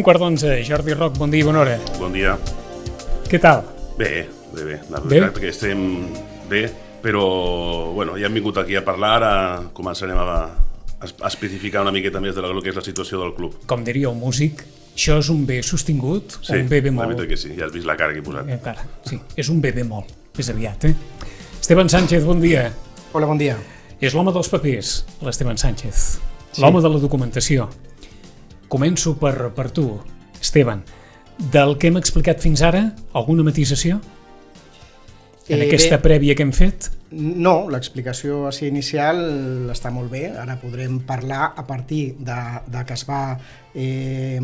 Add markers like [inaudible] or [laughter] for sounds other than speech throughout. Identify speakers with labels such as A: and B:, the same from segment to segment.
A: Un quart d'onze, Jordi Roc, bon dia i bona hora.
B: Bon dia.
A: Què tal?
B: Bé, bé, bé. La
A: Bé?
B: veritat que estem bé, però bueno, ja hem vingut aquí a parlar, ara començarem a, a especificar una miqueta més de la, el que és la situació del club.
A: Com diria un músic, això és un bé sostingut o un bé
B: la
A: bemol?
B: veritat que sí, ja has vist la cara que he posat.
A: Eh, Encara, sí, és un bé bemol, més aviat, eh? Esteban Sánchez, bon dia.
C: Hola, bon dia.
A: És l'home dels papers, l'Esteban Sánchez. L'home de la documentació. Començo per, per tu, Esteban. Del que hem explicat fins ara, alguna matisació? En
C: Eh,
A: aquesta
C: bé.
A: prèvia que hem fet?
C: No, l'explicació així inicial està molt bé. Ara podrem parlar a partir de, de que es va eh,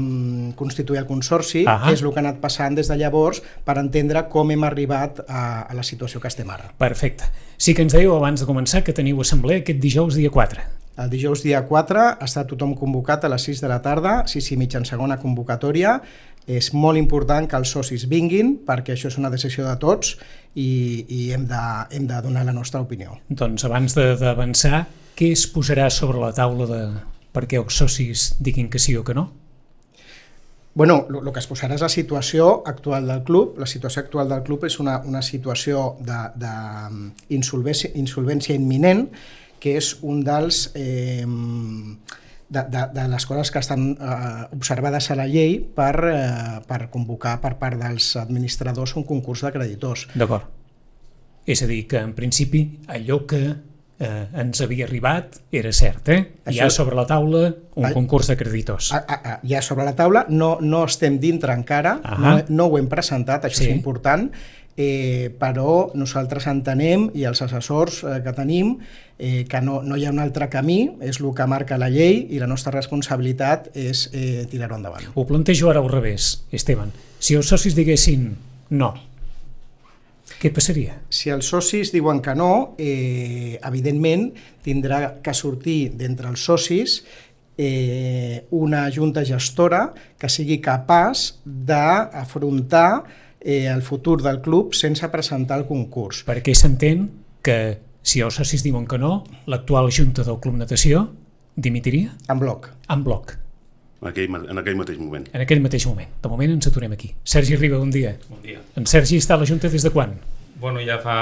C: constituir el Consorci,
A: Ahà.
C: què és el que ha anat passant des de llavors, per entendre com hem arribat a, a la situació que estem ara.
A: Perfecte. Sí que ens dèieu abans de començar que teniu assemblea aquest dijous dia 4.
C: El dijous dia 4 està tothom convocat a les 6 de la tarda, 6 i mitja en segona convocatòria. És molt important que els socis vinguin perquè això és una decisió de tots i, i hem, de, hem de donar la nostra opinió.
A: Doncs abans de- d'avançar, què es posarà sobre la taula de perquè els socis diguin que sí o que no?
C: Bueno, el que es posarà és la situació actual del club. La situació actual del club és una, una situació d'insolvència insolvència imminent, que és un dels... Eh, de, de, de les coses que estan eh, observades a la llei per, eh, per convocar per part dels administradors un concurs de creditors.
A: D'acord. És a dir, que en principi allò que eh, ens havia arribat era cert, eh? Hi ha
C: Això-
A: sobre la taula un
C: Ai-
A: concurs de creditors.
C: A, a, a, ja sobre la taula, no, no estem dintre encara, no, no ho hem presentat, això
A: Sí.
C: és important, eh, però nosaltres entenem, i els assessors eh, que tenim, eh, que no, no hi ha un altre camí, és el que marca la llei, i la nostra responsabilitat és eh, tirar-ho endavant.
A: Ho plantejo ara al revés, Esteban. Si els socis diguessin no, què passaria?
C: Si els socis diuen que no, eh, evidentment tindrà que sortir d'entre els socis eh, una junta gestora que sigui capaç d'afrontar eh, el futur del club sense presentar el concurs.
A: Perquè s'entén que si els socis diuen que no, l'actual junta del Club Natació dimitiria
C: En bloc.
A: en bloc,
B: En aquell, en aquell mateix moment.
A: en aquell mateix moment. De moment ens aturem aquí. Sergi Riba, bon dia.
D: Bon dia.
A: En Sergi està a la Junta des de quan?
D: Bueno, ja fa,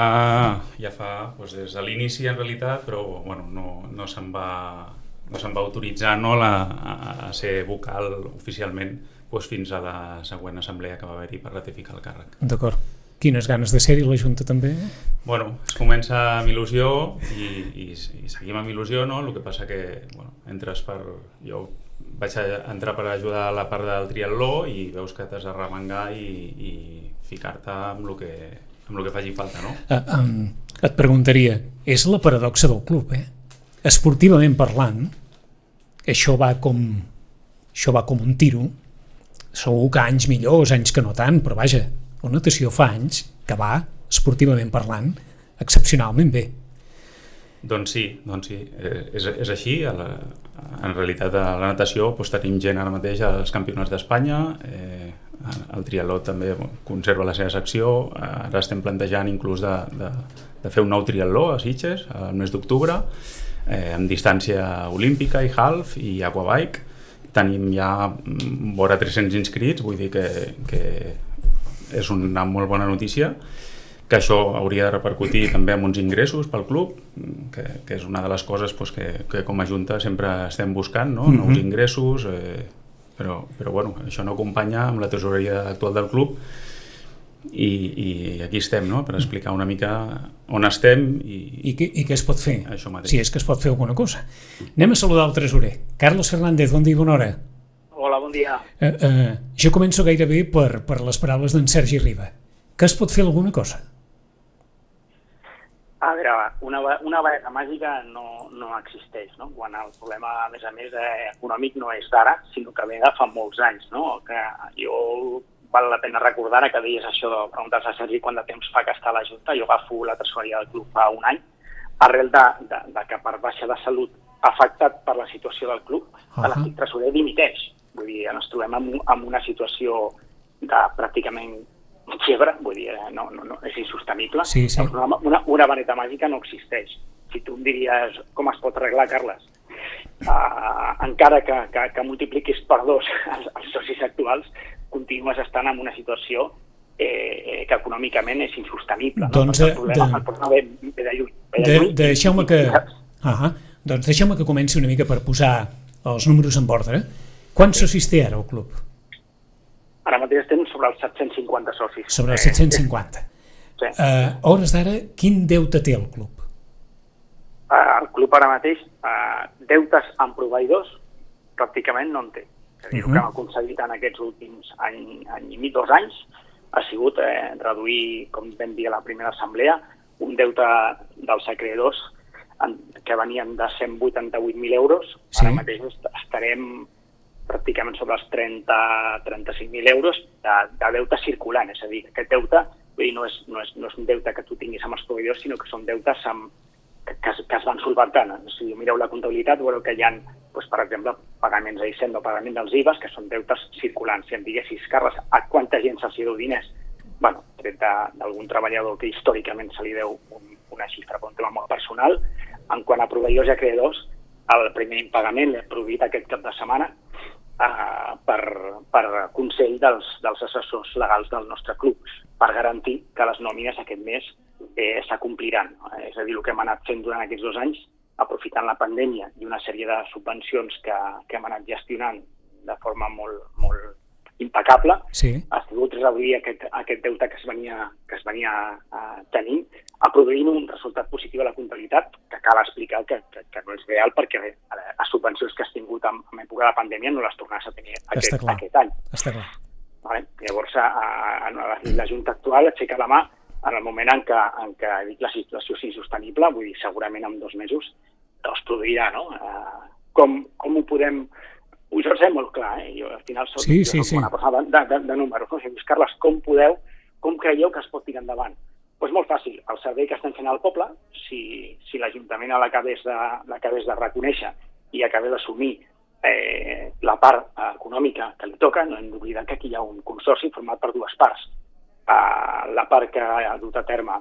D: ja fa doncs des de l'inici en realitat, però bueno, no, no se'n va, no se'n va autoritzar no, la, a, a ser vocal oficialment doncs, fins a la següent assemblea que va haver-hi per ratificar el càrrec.
A: D'acord. Quines ganes de ser-hi la Junta també?
D: Bueno, es comença amb il·lusió i, i, i seguim amb il·lusió, no? El que passa que bueno, entres per... Jo vaig a entrar per ajudar a la part del triatló i veus que t'has de remengar i, i ficar-te amb el que, amb el que faci falta, no?
A: Eh, um, et preguntaria, és la paradoxa del club, eh? Esportivament parlant, això va com, això va com un tiro, segur que anys millors, anys que no tant, però vaja, la natació fa anys que va, esportivament parlant, excepcionalment bé.
D: Doncs sí, doncs sí, eh, és, és així. A la, en realitat a la natació doncs, tenim gent ara mateix als campionats d'Espanya, eh, el triatló també conserva la seva secció, ara estem plantejant inclús de, de, de fer un nou triatló a Sitges al mes d'octubre, eh, amb distància olímpica i half i aquabike. Tenim ja mm, vora 300 inscrits, vull dir que, que és una molt bona notícia que això hauria de repercutir també en uns ingressos pel club, que, que és una de les coses doncs, que, que com a Junta sempre estem buscant, no?
A: Mhm.
D: nous ingressos, eh, però, però bueno, això no acompanya amb la tesoreria actual del club i, i aquí estem no? per explicar una mica on estem i,
A: I, què, I què es pot fer?
D: Això mateix.
A: Si és que es pot fer alguna cosa. Anem a saludar el tresorer. Carlos Fernández, bon dia i bona hora.
E: Hola, bon dia.
A: Eh, eh, jo començo gairebé per, per les paraules d'en Sergi Riba. Que es pot fer alguna cosa?
E: A veure, una, una vareta màgica no, no existeix, no? Quan el problema, a més a més, eh, econòmic no és d'ara, sinó que ve de fa molts anys, no? Que jo val la pena recordar ara que deies això de preguntar a Sergi quant de temps fa que està a la Junta. Jo agafo la tresoreria del club fa un any, arrel de, de, de que per baixa de salut afectat per la situació del club,
A: Ahà.
E: l'antic tresorer dimiteix. Vull dir, ens trobem en, en una situació de pràcticament quiebre, vull dir, eh, no, no, no, és insostenible.
A: Sí, sí.
E: Una, una, una vareta màgica no existeix. Si tu em diries com es pot arreglar, Carles, uh, encara que, que, que multipliquis per dos [laughs] els, els socis actuals, continues estant en una situació eh, que econòmicament és insostenible.
A: Doncs,
E: no?
A: el
E: problema,
A: de,
E: el problema ve, ve de lluny. Ve de,
A: de,
E: lluny
A: deixeu-me que... Ah doncs deixeu-me que comenci una mica per posar els números en ordre. Quants socis té ara el club?
E: Ara mateix estem sobre els 750 socis.
A: Sobre els 750.
E: Sí.
A: A uh, hores d'ara, quin deute té el club?
E: Uh, el club ara mateix, uh, deutes amb proveïdors, pràcticament no en té. És a dir, uh -huh. el que hem aconseguit en aquests últims any, any i mig, dos anys, ha sigut eh, reduir, com vam dir a la primera assemblea, un deute dels acreedors en, que venien de 188.000 euros.
A: Sí.
E: Ara mateix est- estarem pràcticament sobre els 30-35.000 euros de, de deute circulant. És a dir, aquest deute vull dir, no, és, no, és, no és un deute que tu tinguis amb els proveïdors, sinó que són deutes amb, que, que, es- que es van solventant. Si mireu la comptabilitat, veureu que hi ha, doncs, per exemple, pagaments a Hisenda o pagament dels IVAs, que són deutes circulants. Si em diguessis, Carles, a quanta gent se'ls deu diners? bueno, tret d'algun treballador que històricament se li deu un, una xifra per un tema molt personal. En quant a proveïdors i acreedors, el primer impagament l'he produït aquest cap de setmana eh, per, per consell dels, dels assessors legals del nostre club, per garantir que les nòmines aquest mes eh, s'acompliran. És a dir, el que hem anat fent durant aquests dos anys, aprofitant la pandèmia i una sèrie de subvencions que, que hem anat gestionant de forma molt, molt impecable,
A: Sí.
E: ha sigut reduir aquest, aquest deute que es venia, que es venia uh, tenint, a produint un resultat positiu a la comptabilitat, que cal explicar que, que, que no és real perquè eh, les subvencions que has tingut en, en època de pandèmia no les tornaràs a tenir
A: Està
E: aquest,
A: clar.
E: aquest any.
A: Està clar.
E: Vale? Llavors, a, a, a, la Junta actual aixeca la mà en el moment en què, en què dic la situació és insostenible, vull dir, segurament en dos mesos es produirà, no? Uh, com, com ho podem... Ho jo sé molt clar, eh? Jo al final soc,
A: Sí,
E: jo
A: sí,
E: soc
A: sí.
E: una persona de, de, de números. No? O sigui, Carles, com podeu, com creieu que es pot tirar endavant? Doncs pues molt fàcil, el servei que estem fent al poble, si, si l'Ajuntament l'acabés de, l'acabés de reconèixer i acabés d'assumir eh, la part eh, econòmica que li toca, no hem d'oblidar que aquí hi ha un consorci format per dues parts. Eh, la part que ha dut a terme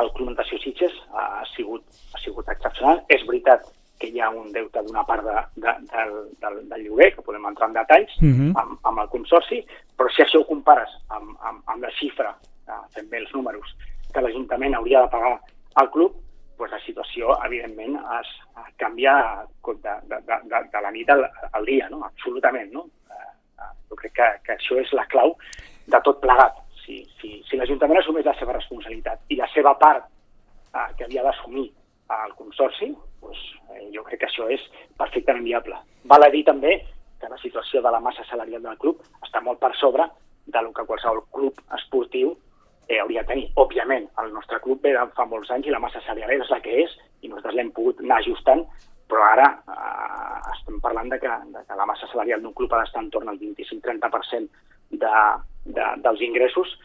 E: el Club Natació Sitges ha sigut, ha sigut excepcional. És veritat que hi ha un deute d'una part de, de, del, del, del lloguer, que podem entrar en detalls,
A: Mhm.
E: amb, amb el consorci, però si això ho compares amb, amb, amb la xifra, eh, fent bé els números, que l'Ajuntament hauria de pagar al club, doncs la situació, evidentment, es, canvia de, de, de, de, de la nit al, al dia, no? absolutament. No? Eh, eh, jo crec que, que això és la clau de tot plegat. Si, si, si l'Ajuntament assumeix la seva responsabilitat i la seva part eh, que havia d'assumir el Consorci, doncs, eh, jo crec que això és perfectament viable. Val a dir també que la situació de la massa salarial del club està molt per sobre de lo que qualsevol club esportiu eh, hauria de tenir. Òbviament, el nostre club ve de fa molts anys i la massa salarial és la que és i nosaltres l'hem pogut anar ajustant, però ara eh, estem parlant de que, de que la massa salarial d'un club ha d'estar entorn al 25-30% de, de, dels ingressos.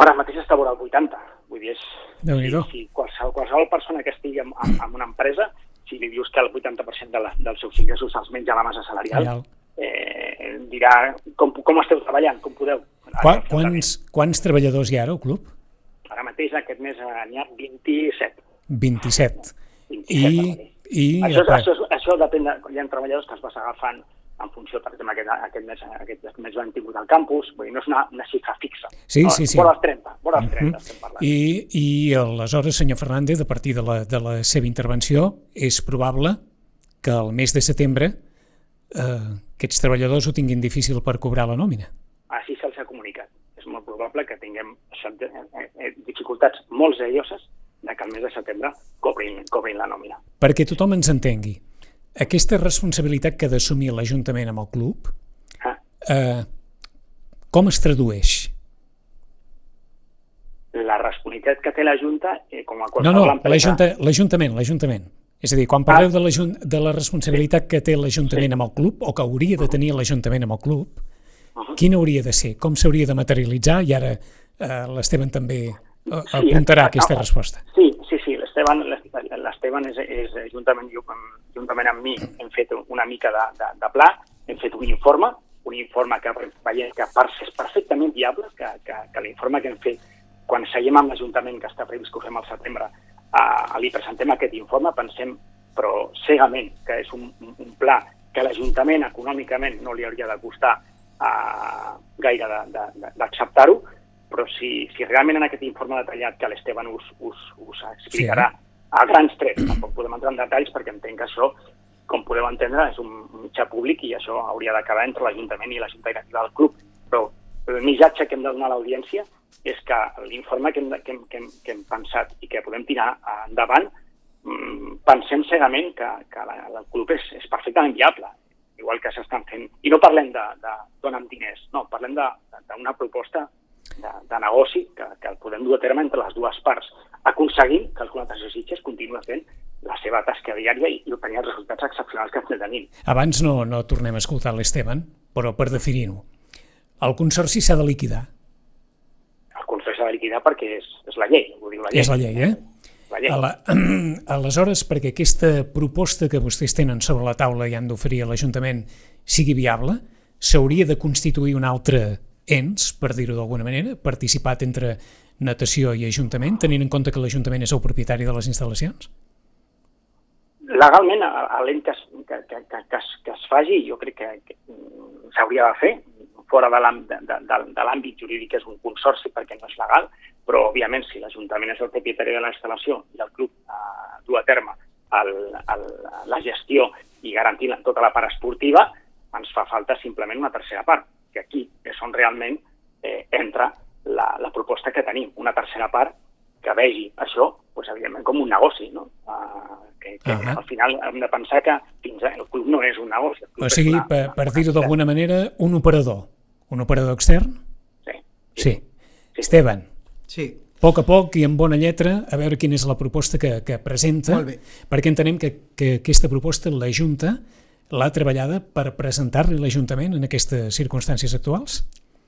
E: Ara mateix està vora el 80. Vull dir, és, si, si qualsevol, qualsevol persona que estigui en, en, en una empresa, si li dius que el 80% de la, dels seus ingressos els menja la massa salarial,
A: Real.
E: eh, dirà com, com esteu treballant, com podeu.
A: Qua,
E: Ara,
A: quants, quants treballadors hi ha ara al club?
E: Ara mateix aquest mes eh, n'hi ha 27.
A: 27.
E: 27
A: I, i
E: això, això, és- això depèn de... Hi ha treballadors que es vas agafant en funció, per exemple, aquest, aquest, mes, aquest mes l'han tingut al campus, vull dir, no és una, una xifra fixa.
A: Sí,
E: no,
A: sí, sí.
E: Vora els 30, vora els 30
A: Mhm.
E: estem parlant.
A: I, I aleshores, senyor Fernández, a partir de la, de la seva intervenció, és probable que el mes de setembre eh, aquests treballadors ho tinguin difícil per cobrar la nòmina.
E: Així se'ls ha comunicat. És molt probable que tinguem eh, eh, dificultats molt serioses de que el mes de setembre cobrin, cobrin la nòmina.
A: Perquè tothom ens entengui, aquesta responsabilitat que ha d'assumir l'Ajuntament amb el club,
E: Ah,
A: eh, com es tradueix?
E: la responsabilitat que té la Junta, eh, com a
A: No,
E: qualsevol
A: no,
E: empresa...
A: l'Ajunta- l'Ajuntament, l'Ajuntament. És a dir, quan parleu de, l'ajun- de la responsabilitat que té l'Ajuntament amb el club, o que hauria de tenir l'Ajuntament amb el club, quina hauria de ser? Com s'hauria de materialitzar? I ara eh, l'Esteban també eh, apuntarà
E: eh,
A: aquesta
E: no,
A: resposta.
E: Sí, sí, sí, l'Esteban l'Esteban és, és eh, juntament, juntament amb mi hem fet una mica de, de, de pla, hem fet un informe, un informe que veiem que per, és perfectament viable, que, que, que l'informe que hem fet quan seguim amb l'Ajuntament, que està previst que ho fem al setembre, eh, li presentem aquest informe, pensem però cegament que és un, un pla que l'Ajuntament econòmicament no li hauria de costar uh, gaire d'acceptar-ho, però si, si realment en aquest informe detallat que l'Esteban us, us, us explicarà sí, eh? a grans trets, tampoc podem entrar en detalls perquè entenc que això, com podeu entendre, és un mitjà públic i això hauria d'acabar entre l'Ajuntament i la Junta Directiva del club. Però el missatge que hem de donar a l'audiència és que l'informe que, hem, que, hem, que, hem, que hem pensat i que podem tirar endavant mm, pensem cegament que, que la, el club és, és perfectament viable, igual que s'estan fent. I no parlem de, de dona'm diners, no, parlem d'una proposta de, de negoci que, que el podem dur a terme entre les dues parts, aconseguint que el Club Natació Sitges continua fent la seva tasca diària i, i obtenir els resultats excepcionals que estem tenint.
A: Abans no, no tornem a escoltar l'Esteban, però per definir-ho, el Consorci s'ha de liquidar.
E: El Consorci s'ha de liquidar perquè és, és la llei, ho diu la llei.
A: És la llei, eh?
E: La llei.
A: la, [clears throat] aleshores, perquè aquesta proposta que vostès tenen sobre la taula i han d'oferir a l'Ajuntament sigui viable, s'hauria de constituir un altre ens, per dir-ho d'alguna manera, participat entre natació i Ajuntament, tenint en compte que l'Ajuntament és el propietari de les instal·lacions?
E: Legalment, l'ent que, que, que, que, es, que es faci, jo crec que, que s'hauria de fer, fora de l'àmbit jurídic és un consorci perquè no és legal, però òbviament si l'Ajuntament és el propietari de la instal·lació i el club eh, du a terme el, el, la gestió i garantint tota la part esportiva, ens fa falta simplement una tercera part, que aquí és on realment eh, entra la, la proposta que tenim, una tercera part que vegi això, pues, evidentment, com un negoci, no? Uh, que, que uh -huh. al final hem de pensar que fins el club no és un negoci.
A: O sigui, una, per, per dir-ho d'alguna manera, un operador. Un operador extern?
E: Sí.
A: Sí. sí. sí. Esteban.
C: Sí.
A: A poc a poc i amb bona lletra, a veure quina és la proposta que, que presenta, perquè entenem que, que aquesta proposta la Junta l'ha treballada per presentar-li l'Ajuntament en aquestes circumstàncies actuals?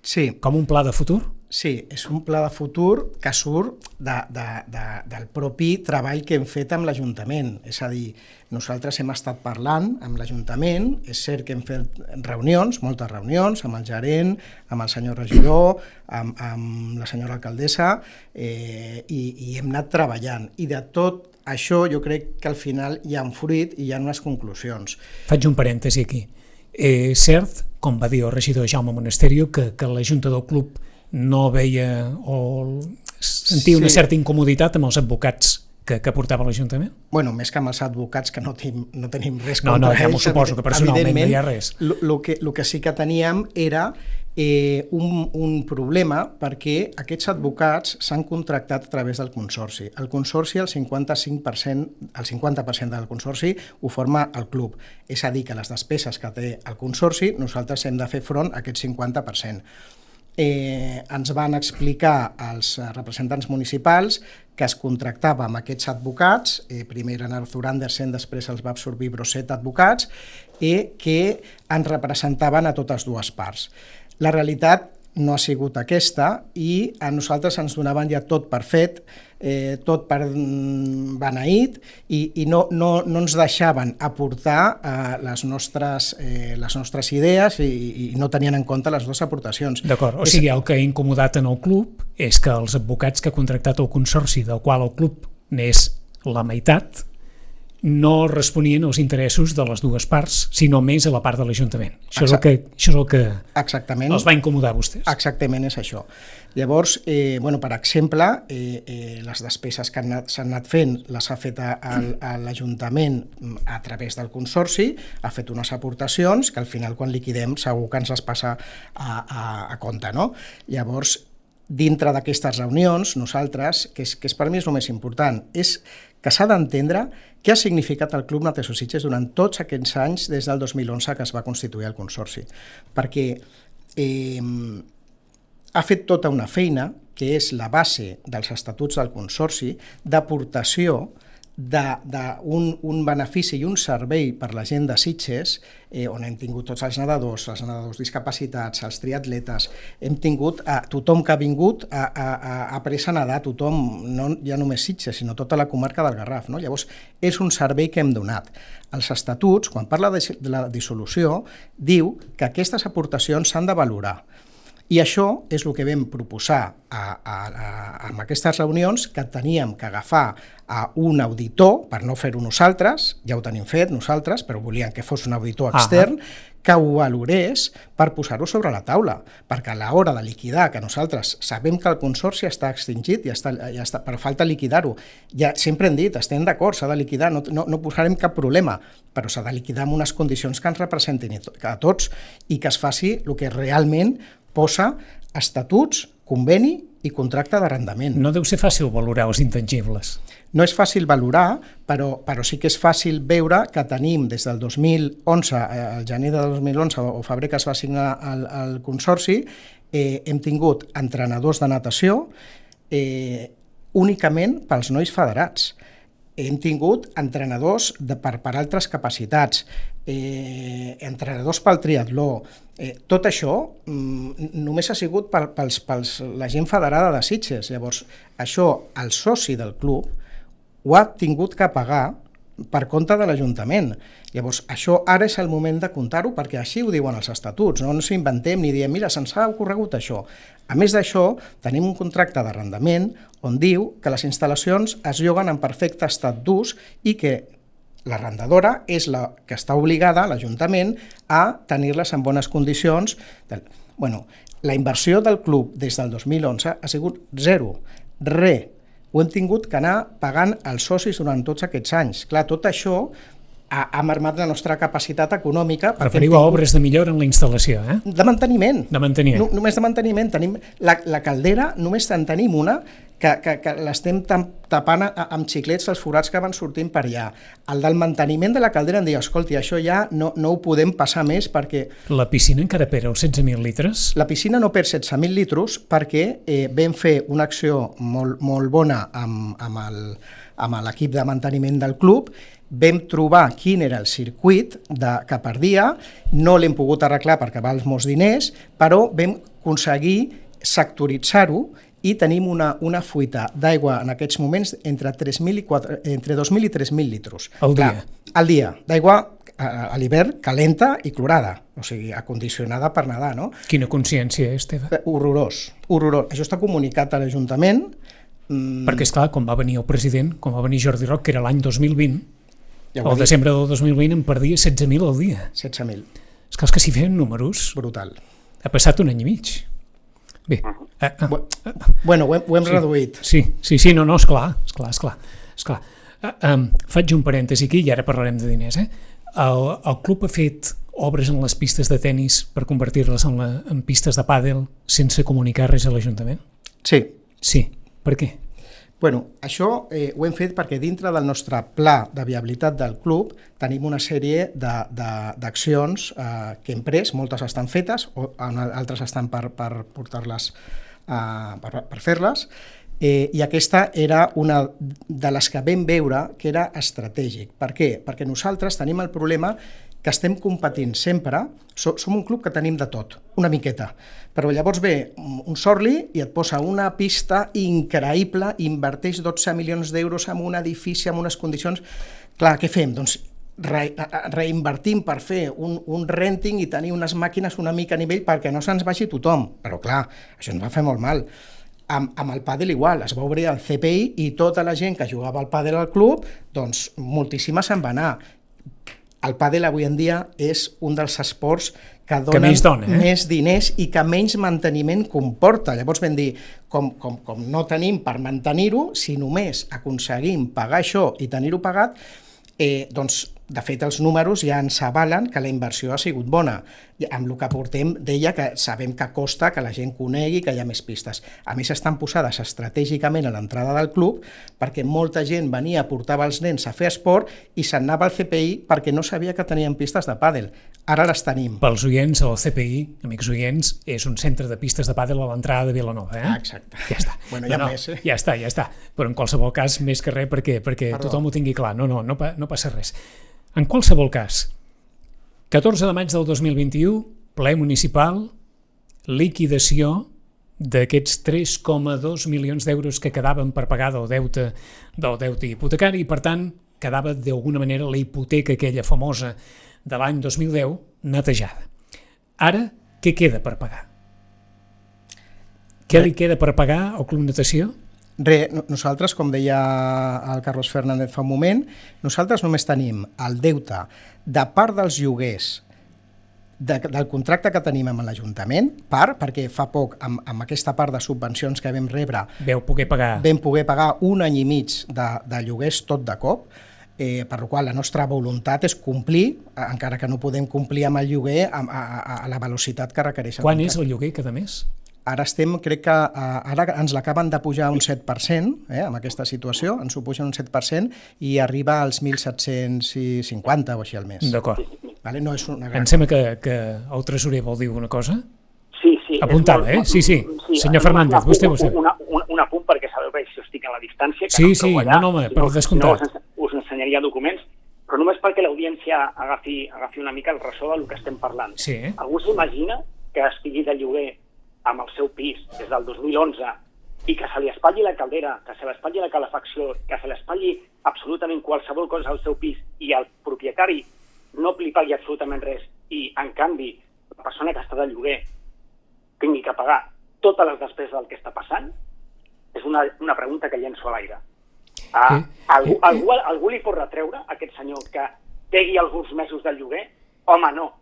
C: Sí.
A: Com un pla de futur?
C: Sí, és un pla de futur que surt de, de, de, del propi treball que hem fet amb l'Ajuntament. És a dir, nosaltres hem estat parlant amb l'Ajuntament, és cert que hem fet reunions, moltes reunions, amb el gerent, amb el senyor regidor, amb, amb la senyora alcaldessa, eh, i, i hem anat treballant. I de tot això jo crec que al final hi ha un fruit i hi ha unes conclusions.
A: Faig un parèntesi aquí. Eh, cert, com va dir el regidor Jaume Monasterio, que, que la Junta del Club no veia o sentia sí. una certa incomoditat amb els advocats que, que portava l'Ajuntament?
C: Bueno, més que amb els advocats, que no tenim, no tenim res
A: no, contra no, ja m'ho suposo, que personalment no hi ha res.
C: El que, lo que sí que teníem era eh, un, un problema perquè aquests advocats s'han contractat a través del Consorci. El Consorci, el 55%, el 50% del Consorci ho forma el club. És a dir, que les despeses que té el Consorci nosaltres hem de fer front a aquest 50%. Eh, ens van explicar els representants municipals que es contractava amb aquests advocats, eh, primer eren Arthur Andersen, després els va absorbir Brosset Advocats, eh, que ens representaven a totes dues parts. La realitat no ha sigut aquesta i a nosaltres ens donaven ja tot per fet, eh, tot per mm, beneït i, i no, no, no ens deixaven aportar eh, les, nostres, eh, les nostres idees i, i no tenien en compte les dues aportacions.
A: D'acord, o sigui, el que ha incomodat en el club és que els advocats que ha contractat el Consorci, del qual el club n'és la meitat, no responien als interessos de les dues parts, sinó més a la part de l'Ajuntament. Això, és el que, això és el que
C: Exactament.
A: els va incomodar a vostès.
C: Exactament és això. Llavors, eh, bueno, per exemple, eh, eh, les despeses que s'han anat, anat fent les ha fet l'Ajuntament a través del Consorci, ha fet unes aportacions que al final quan liquidem segur que ens les passa a, a, a compte. No? Llavors, dintre d'aquestes reunions, nosaltres, que és, que és per mi és el més important, és que s'ha d'entendre què ha significat el Club Natació Sitges durant tots aquests anys des del 2011 que es va constituir el Consorci. Perquè eh, ha fet tota una feina, que és la base dels estatuts del Consorci, d'aportació d'un un benefici i un servei per la gent de Sitges, eh, on hem tingut tots els nedadors, els nedadors discapacitats, els triatletes, hem tingut a tothom que ha vingut a, a, a après a nedar, tothom, no ja només Sitges, sinó tota la comarca del Garraf. No? Llavors, és un servei que hem donat. Els estatuts, quan parla de, de la dissolució, diu que aquestes aportacions s'han de valorar I això és el que vam proposar a, a, a, amb aquestes reunions, que teníem que agafar a un auditor, per no fer-ho nosaltres, ja ho tenim fet nosaltres, però volíem que fos un auditor extern, -huh. que ho valorés per posar-ho sobre la taula, perquè a l'hora de liquidar, que nosaltres sabem que el consorci està extingit, ja està, ja està, però falta liquidar-ho. Ja sempre hem dit, estem d'acord, s'ha de liquidar, no, no, no posarem cap problema, però s'ha de liquidar amb unes condicions que ens representin a tots i que es faci el que realment posa estatuts, conveni i contracte d'arrendament.
A: No deu ser fàcil valorar els intangibles.
C: No és fàcil valorar, però, però sí que és fàcil veure que tenim des del 2011, el gener de 2011 o febrer que es va signar el, el Consorci, eh, hem tingut entrenadors de natació eh, únicament pels nois federats hem tingut entrenadors de, per, per altres capacitats, eh, entrenadors pel triatló, eh, tot això mm, només ha sigut per, pels, pels, la gent federada de Sitges. Llavors, això el soci del club ho ha tingut que pagar per compte de l'Ajuntament. Llavors, això ara és el moment de comptar-ho perquè així ho diuen els estatuts, no, no inventem ni diem, mira, se'ns ha ocorregut això. A més d'això, tenim un contracte d'arrendament on diu que les instal·lacions es lloguen en perfecte estat d'ús i que l'arrendadora és la que està obligada, l'Ajuntament, a tenir-les en bones condicions. Bueno, la inversió del club des del 2011 ha sigut zero, res, ho hem tingut que anar pagant els socis durant tots aquests anys. Clar, tot això ha, ha marmat la nostra capacitat econòmica.
A: Referiu tingut... a obres de millora en la instal·lació, eh?
C: De manteniment.
A: De manteniment.
C: No, només de manteniment. Tenim la, la caldera, només en tenim una, que, que, que l'estem tapant amb xiclets els forats que van sortint per allà. El del manteniment de la caldera em diu, escolti, això ja no, no ho podem passar més perquè...
A: La piscina encara perd els 16.000 litres?
C: La piscina no perd 16.000 litres perquè eh, vam fer una acció molt, molt bona amb, amb l'equip de manteniment del club vam trobar quin era el circuit de, que perdia, no l'hem pogut arreglar perquè val molts diners, però vam aconseguir sectoritzar-ho i tenim una, una fuita d'aigua en aquests moments entre, 3.000 i 4, entre 2.000 i 3.000 litres.
A: Al dia? Clar,
C: al dia, d'aigua a l'hivern calenta i clorada, o sigui, acondicionada per nedar, no?
A: Quina consciència és teva?
C: Eh, horrorós, horrorós. Això està comunicat a l'Ajuntament.
A: Mm. Perquè, és clar, quan va venir el president, quan va venir Jordi Roc, que era l'any 2020, ja al desembre del 2020 em perdia 16.000 al dia.
C: 16.000.
A: És clar, és que si feien números...
C: Brutal.
A: Ha passat un any i mig. Bé.
C: Uh, uh, bueno, ho hem, ho hem
A: sí,
C: reduït.
A: Sí, sí, sí, no, no, esclar, esclar, esclar. esclar. Uh, um, faig un parèntesi aquí i ara parlarem de diners. Eh? El, el club ha fet obres en les pistes de tennis per convertir-les en, la, en pistes de pàdel sense comunicar res a l'Ajuntament?
C: Sí.
A: Sí. Per què?
C: Bueno, això eh, ho hem fet perquè dintre del nostre pla de viabilitat del club tenim una sèrie d'accions eh, que hem pres, moltes estan fetes, o altres estan per, per portar-les, eh, per, per fer-les, eh, i aquesta era una de les que vam veure que era estratègic. Per què? Perquè nosaltres tenim el problema que estem competint sempre, som un club que tenim de tot, una miqueta, però llavors ve un Sorli i et posa una pista increïble, inverteix 12 milions d'euros en un edifici, amb unes condicions... Clar, què fem? Doncs re, reinvertim per fer un, un renting i tenir unes màquines una mica a nivell perquè no se'ns vagi tothom. Però clar, això ens va fer molt mal. Amb, amb el pàdel igual, es va obrir el CPI i tota la gent que jugava al pàdel al club, doncs moltíssima se'n va anar el pàdel avui en dia és un dels esports que donen que més, dona, eh? més diners i que menys manteniment comporta. Llavors vam dir, com, com, com no tenim per mantenir-ho, si només aconseguim pagar això i tenir-ho pagat, eh, doncs de fet, els números ja ens avalen que la inversió ha sigut bona. I amb el que portem, deia que sabem que costa que la gent conegui que hi ha més pistes. A més, estan posades estratègicament a l'entrada del club perquè molta gent venia, portava els nens a fer esport i s'anava al CPI perquè no sabia que tenien pistes de pàdel. Ara les tenim.
A: Pels oients, el CPI, amics oients, és un centre de pistes de pàdel a l'entrada de Vilanova. Eh?
C: Ah, exacte.
A: Ja està. [laughs]
C: Bueno, ja no, més, eh?
A: Ja està, ja està. Però en qualsevol cas, més que res, perquè, perquè tothom ho tingui clar. No, no, no, no passa res. En qualsevol cas, 14 de maig del 2021, ple municipal, liquidació d'aquests 3,2 milions d'euros que quedaven per pagar del deute, del deute hipotecari i, per tant, quedava d'alguna manera la hipoteca aquella famosa de l'any 2010 netejada. Ara, què queda per pagar? Què li queda per pagar al Club Natació?
C: Re, nosaltres, com deia el Carlos Fernández fa un moment, nosaltres només tenim el deute de part dels lloguers de, del contracte que tenim amb l'Ajuntament, part, perquè fa poc, amb, amb aquesta part de subvencions que vam rebre,
A: Veu poder pagar...
C: vam poder pagar un any i mig de, de lloguers tot de cop, eh, per la qual la nostra voluntat és complir, eh, encara que no podem complir amb el lloguer, a, a, a, a la velocitat que requereix
A: Quan és el lloguer cada mes?
C: Ara estem, crec que eh, ara ens l'acaben de pujar un 7%, eh, amb aquesta situació, ens ho pugen un 7% i arriba als 1.750 o així al mes.
A: D'acord.
C: Vale? No és una gran...
A: Em sembla que, que el tresorer vol dir una cosa.
E: Sí, sí. és
A: Apuntava, eh? Sí, sí. Senyor
E: només
A: Fernández,
E: un-
A: vostè, vostè.
E: Una, un, un apunt perquè sabeu que jo estic a la distància. Que
A: Sí,
E: no
A: sí,
E: allà,
A: no, no, home,
E: si
A: per
E: no,
A: descomptat.
E: si no, us, us ensenyaria documents, però només perquè l'audiència agafi, agafi una mica el ressò del que estem parlant.
A: Sí?
E: Algú s'imagina que estigui de lloguer amb el seu pis des del 2011 i que se li espatlli la caldera, que se li espatlli la calefacció, que se li espatlli absolutament qualsevol cosa al seu pis i el propietari no li pagui absolutament res i, en canvi, la persona que està de lloguer tingui que pagar totes les despeses del que està passant, és una, una pregunta que llenço a l'aire. Ah,
A: Eh,
E: algú,
A: eh,
E: algú, algú li pot retreure a aquest senyor que pegui alguns mesos de lloguer? Home, no.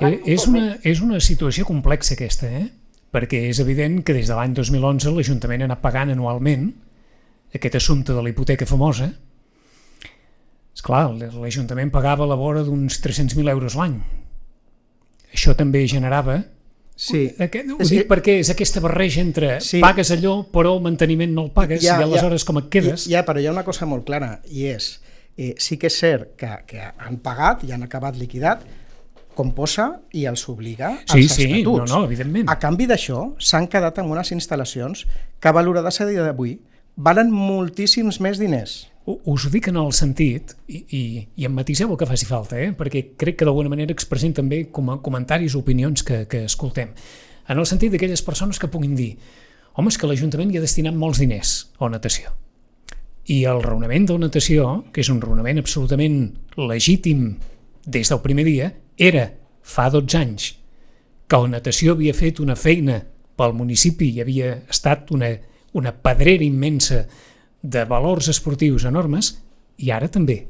A: Eh, és, una, és una situació complexa aquesta, eh? perquè és evident que des de l'any 2011 l'Ajuntament ha anat pagant anualment aquest assumpte de la hipoteca famosa. És clar, l'Ajuntament pagava a la vora d'uns 300.000 euros l'any. Això també generava...
C: Sí.
A: Aquest, ho dic perquè és aquesta barreja entre
C: Sí.
A: pagues allò però el manteniment no el pagues
C: Ja,
A: i aleshores com et quedes...
C: Ja, però hi ha una cosa molt clara, i és, eh, sí que és cert que, que han pagat i han acabat liquidat, com posa i els obliga
A: Sí,
C: als
A: sí,
C: estatuts.
A: no, no, evidentment.
C: A canvi d'això, s'han quedat amb unes instal·lacions que valorades a dia d'avui valen moltíssims més diners.
A: Us ho dic en el sentit, i, i, i em matiseu el que faci falta, eh? perquè crec que d'alguna manera expressem també com a comentaris o opinions que, que escoltem. En el sentit d'aquelles persones que puguin dir home, és que l'Ajuntament hi ha destinat molts diners a natació. I el raonament de la natació, que és un raonament absolutament legítim des del primer dia, era fa 12 anys que la natació havia fet una feina pel municipi i havia estat una, una pedrera immensa de valors esportius enormes, i ara també.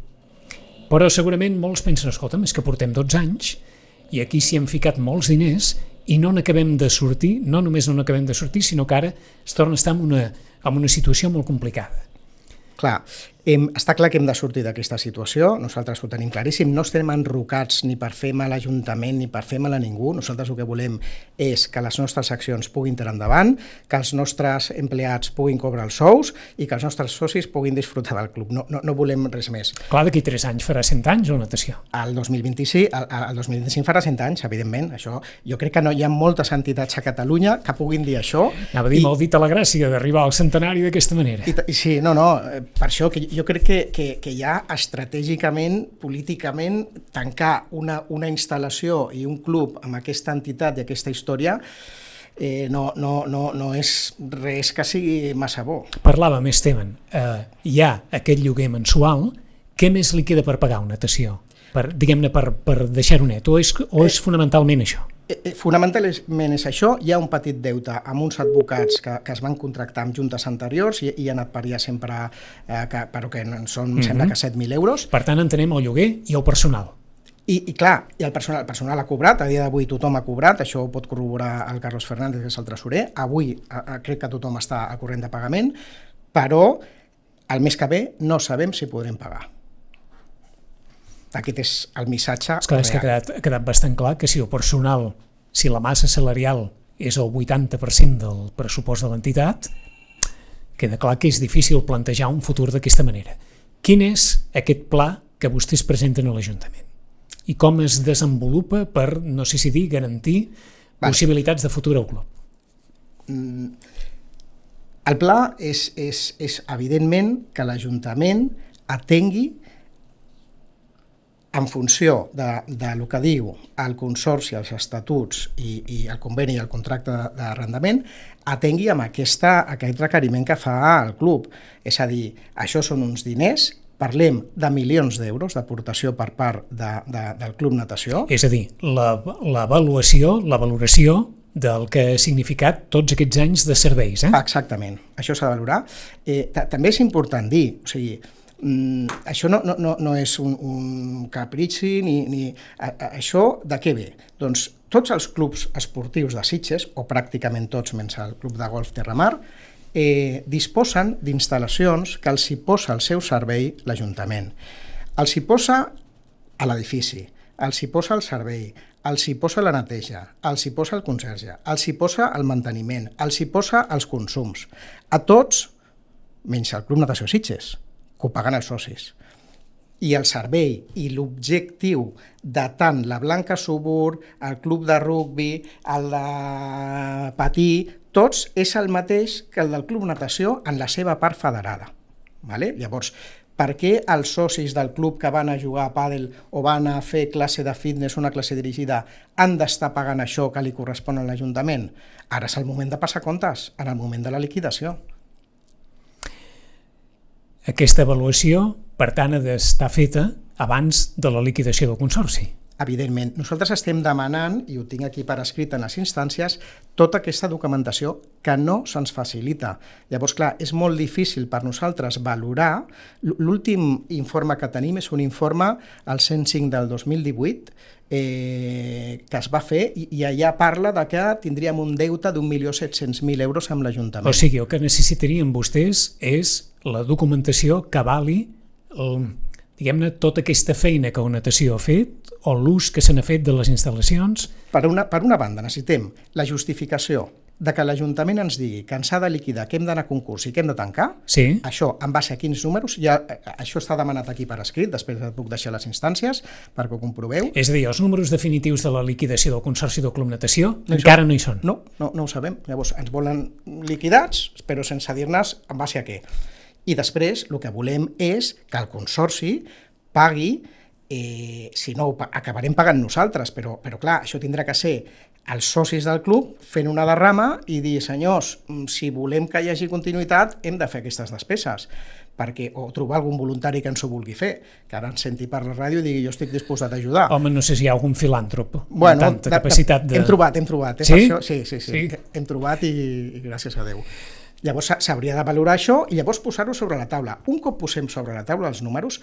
A: Però segurament molts pensen, escolta'm, és que portem 12 anys i aquí s'hi han ficat molts diners i no n'acabem de sortir, no només no n'acabem de sortir, sinó que ara es torna a estar en una, en una situació molt complicada.
C: Clar, hem, està clar que hem de sortir d'aquesta situació, nosaltres ho tenim claríssim, no estem enrocats ni per fer mal a l'Ajuntament ni per fer mal a ningú, nosaltres el que volem és que les nostres accions puguin tirar endavant, que els nostres empleats puguin cobrar els sous i que els nostres socis puguin disfrutar del club, no, no, no volem res més.
A: Clar, d'aquí 3 anys farà 100 anys la natació.
C: El 2025, el, el 2025 farà 100 anys, evidentment, això, jo crec que no hi ha moltes entitats a Catalunya que puguin dir això.
A: Anava a dir, molt dit a la gràcia d'arribar al centenari d'aquesta manera.
C: I, i sí, no, no, eh, per això que jo crec que, que, que ja estratègicament, políticament, tancar una, una instal·lació i un club amb aquesta entitat i aquesta història eh, no, no, no, no és res que sigui massa bo.
A: Parlàvem, Esteban, eh, hi ha aquest lloguer mensual, què més li queda per pagar una natació? Per, diguem-ne, per, per deixar-ho net, o és, o és fonamentalment això?
C: Eh, eh, Fonamentalment és això, hi ha un petit deute amb uns advocats que, que es van contractar amb juntes anteriors i, i han anat per allà sempre, eh, que, però que en són, mm -hmm. sembla que 7.000 euros,
A: Per tant, entenem el lloguer i el personal.
C: I, I clar, i el personal, el personal ha cobrat, a dia d'avui tothom ha cobrat, això ho pot corroborar el Carlos Fernández, que és el tresorer, avui a, a, crec que tothom està al corrent de pagament, però el mes que ve no sabem si podrem pagar. Aquest és el missatge
A: És clar, és que ha
C: real.
A: quedat, ha quedat bastant clar que si el personal, si la massa salarial és el 80% del pressupost de l'entitat, queda clar que és difícil plantejar un futur d'aquesta manera. Quin és aquest pla que vostès presenten a l'Ajuntament? I com es desenvolupa per, no sé si dir, garantir
C: Vale.
A: possibilitats de futur al club?
C: El pla és, és, és evidentment que l'Ajuntament atengui en funció de, de lo que diu el Consorci, els estatuts i, i el conveni i el contracte d'arrendament, atengui amb aquesta, aquest requeriment que fa el club. És a dir, això són uns diners, parlem de milions d'euros d'aportació per part de, de, del Club Natació,
A: És a dir, la- l'avaluació, la, valoració del que ha significat tots aquests anys de serveis. Eh?
C: Exactament, això s'ha de valorar. Eh, també és important dir, o sigui, mm, això no, no, no, és un, un caprici ni... ni a, a, això de què ve? Doncs tots els clubs esportius de Sitges, o pràcticament tots menys el Club de Golf Terramar, eh, disposen d'instal·lacions que els hi posa al seu servei l'Ajuntament. Els hi posa a l'edifici, els hi posa el servei, els hi posa la neteja, els hi posa el conserge, els hi posa el manteniment, els hi posa els consums. A tots, menys el Club Natació Sitges, que ho paguen els socis. I el servei i l'objectiu de tant la Blanca Subur, el club de rugbi, el de patí, tots és el mateix que el del Club Natació en la seva part federada. Vale? Llavors, per què els socis del club que van a jugar a pàdel o van a fer classe de fitness, una classe dirigida, han d'estar pagant això que li correspon a l'Ajuntament? Ara és el moment de passar comptes, en el moment de la liquidació.
A: Aquesta avaluació, per tant, ha d'estar feta abans de la liquidació del Consorci.
C: Evidentment, nosaltres estem demanant, i ho tinc aquí per escrit en les instàncies, tota aquesta documentació que no se'ns facilita. Llavors, clar, és molt difícil per nosaltres valorar. L'últim informe que tenim és un informe, el 105 del 2018, eh, que es va fer i, i allà parla de que tindríem un deute d'un milió 700.000 euros amb l'Ajuntament.
A: O sigui, el que necessitarien vostès és la documentació que vali el, diguem-ne, tota aquesta feina que una natació ha fet o l'ús que se n'ha fet de les instal·lacions?
C: Per una, per una banda, necessitem la justificació de que l'Ajuntament ens digui que ens ha de liquidar, que hem d'anar a concurs i que hem de tancar,
A: sí.
C: això en base a quins números, ja, això està demanat aquí per escrit, després et puc deixar les instàncies perquè ho comproveu.
A: És a dir, els números definitius de la liquidació del Consorci del Club Natació no encara no hi són.
C: No, no, no ho sabem. Llavors ens volen liquidats, però sense dir-nos en base a què. I després el que volem és que el Consorci pagui eh, si no, acabarem pagant nosaltres, però, però clar, això tindrà que ser els socis del club fent una derrama i dir, senyors, mm, si volem que hi hagi continuïtat, hem de fer aquestes despeses perquè, o trobar algun voluntari que ens ho vulgui fer, que ara ens senti per la ràdio i digui jo estic disposat a ajudar.
A: Home, no sé si hi ha algun filàntrop bueno, amb tanta de, capacitat de...
C: Hem trobat, hem trobat.
A: Eh? Sí? Això,
C: sí, sí, sí, sí, hem trobat i, i gràcies a Déu. Llavors s'hauria de valorar això i llavors posar-ho sobre la taula. Un cop posem sobre la taula els números,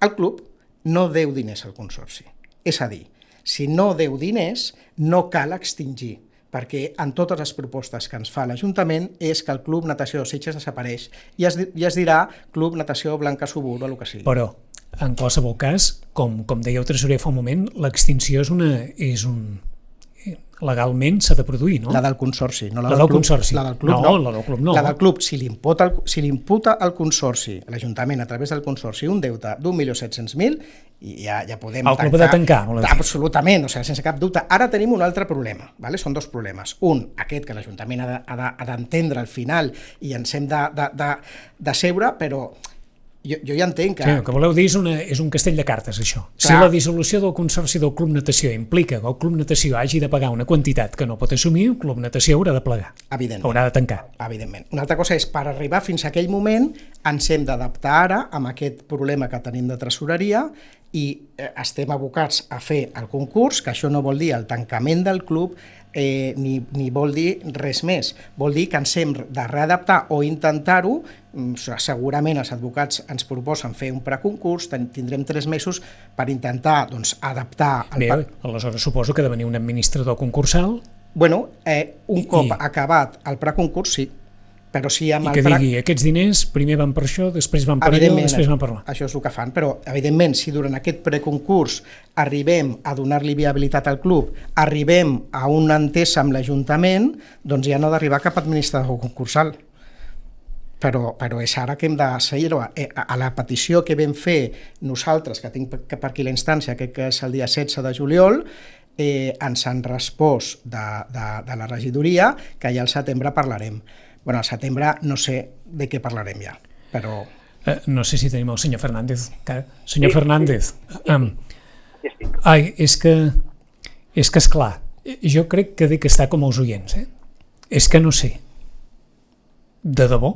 C: el club no deu diners al Consorci. És a dir, si no deu diners, no cal extingir, perquè en totes les propostes que ens fa l'Ajuntament és que el Club Natació Sitges desapareix i es, i es dirà Club Natació Blanca Subur o el que sigui.
A: Però, en qualsevol cas, com, com deia el tresorer fa un moment, l'extinció és, una, és un, legalment s'ha de produir, no?
C: La del Consorci, no
A: la, la del, club, Consorci.
C: La del club no.
A: no. La del club no.
C: La del club, si li imputa el, si imputa al Consorci, l'Ajuntament a través del Consorci, un deute d'un milió set cents mil, i ja, ja podem
A: el tancar. El club de tancar.
C: Absolutament, o sigui, sense cap dubte. Ara tenim un altre problema, vale? són dos problemes. Un, aquest que l'Ajuntament ha d'entendre al final i ens hem de, de, de, de seure, però jo, jo ja entenc que...
A: Sí, el que voleu dir és, una, és un castell de cartes, això. Clar. Si la dissolució del Consorci del Club Natació implica que el Club Natació hagi de pagar una quantitat que no pot assumir, el Club Natació haurà de plegar.
C: Evidentment.
A: Haurà de tancar.
C: Evidentment. Una altra cosa és, per arribar fins a aquell moment, ens hem d'adaptar ara amb aquest problema que tenim de tresoreria i eh, estem abocats a fer el concurs, que això no vol dir el tancament del club, eh, ni, ni vol dir res més. Vol dir que ens hem de readaptar o intentar-ho, segurament els advocats ens proposen fer un preconcurs, tindrem tres mesos per intentar doncs, adaptar...
A: El Bé, aleshores suposo que ha de venir un administrador concursal
C: Bueno, eh, un cop I... acabat el preconcurs, sí, però sí amb
A: I que
C: el
A: digui, aquests diners primer van per això, després van per allò, després van per allò.
C: Això és el que fan, però evidentment si durant aquest preconcurs arribem a donar-li viabilitat al club, arribem a una entesa amb l'Ajuntament, doncs ja no ha d'arribar cap administrador concursal. Però, però és ara que hem de seguir eh, a, a la petició que vam fer nosaltres, que tinc per aquí la instància, que és el dia 16 de juliol, eh, ens han respost de, de, de la regidoria que ja al setembre parlarem bueno, al setembre no sé de què parlarem ja, però...
A: Eh, no sé si tenim el senyor Fernández. Que... Senyor sí, Fernández, sí. Um, ai, és que, és que és clar, jo crec que dic que està com els oients, eh? És que no sé, de debò,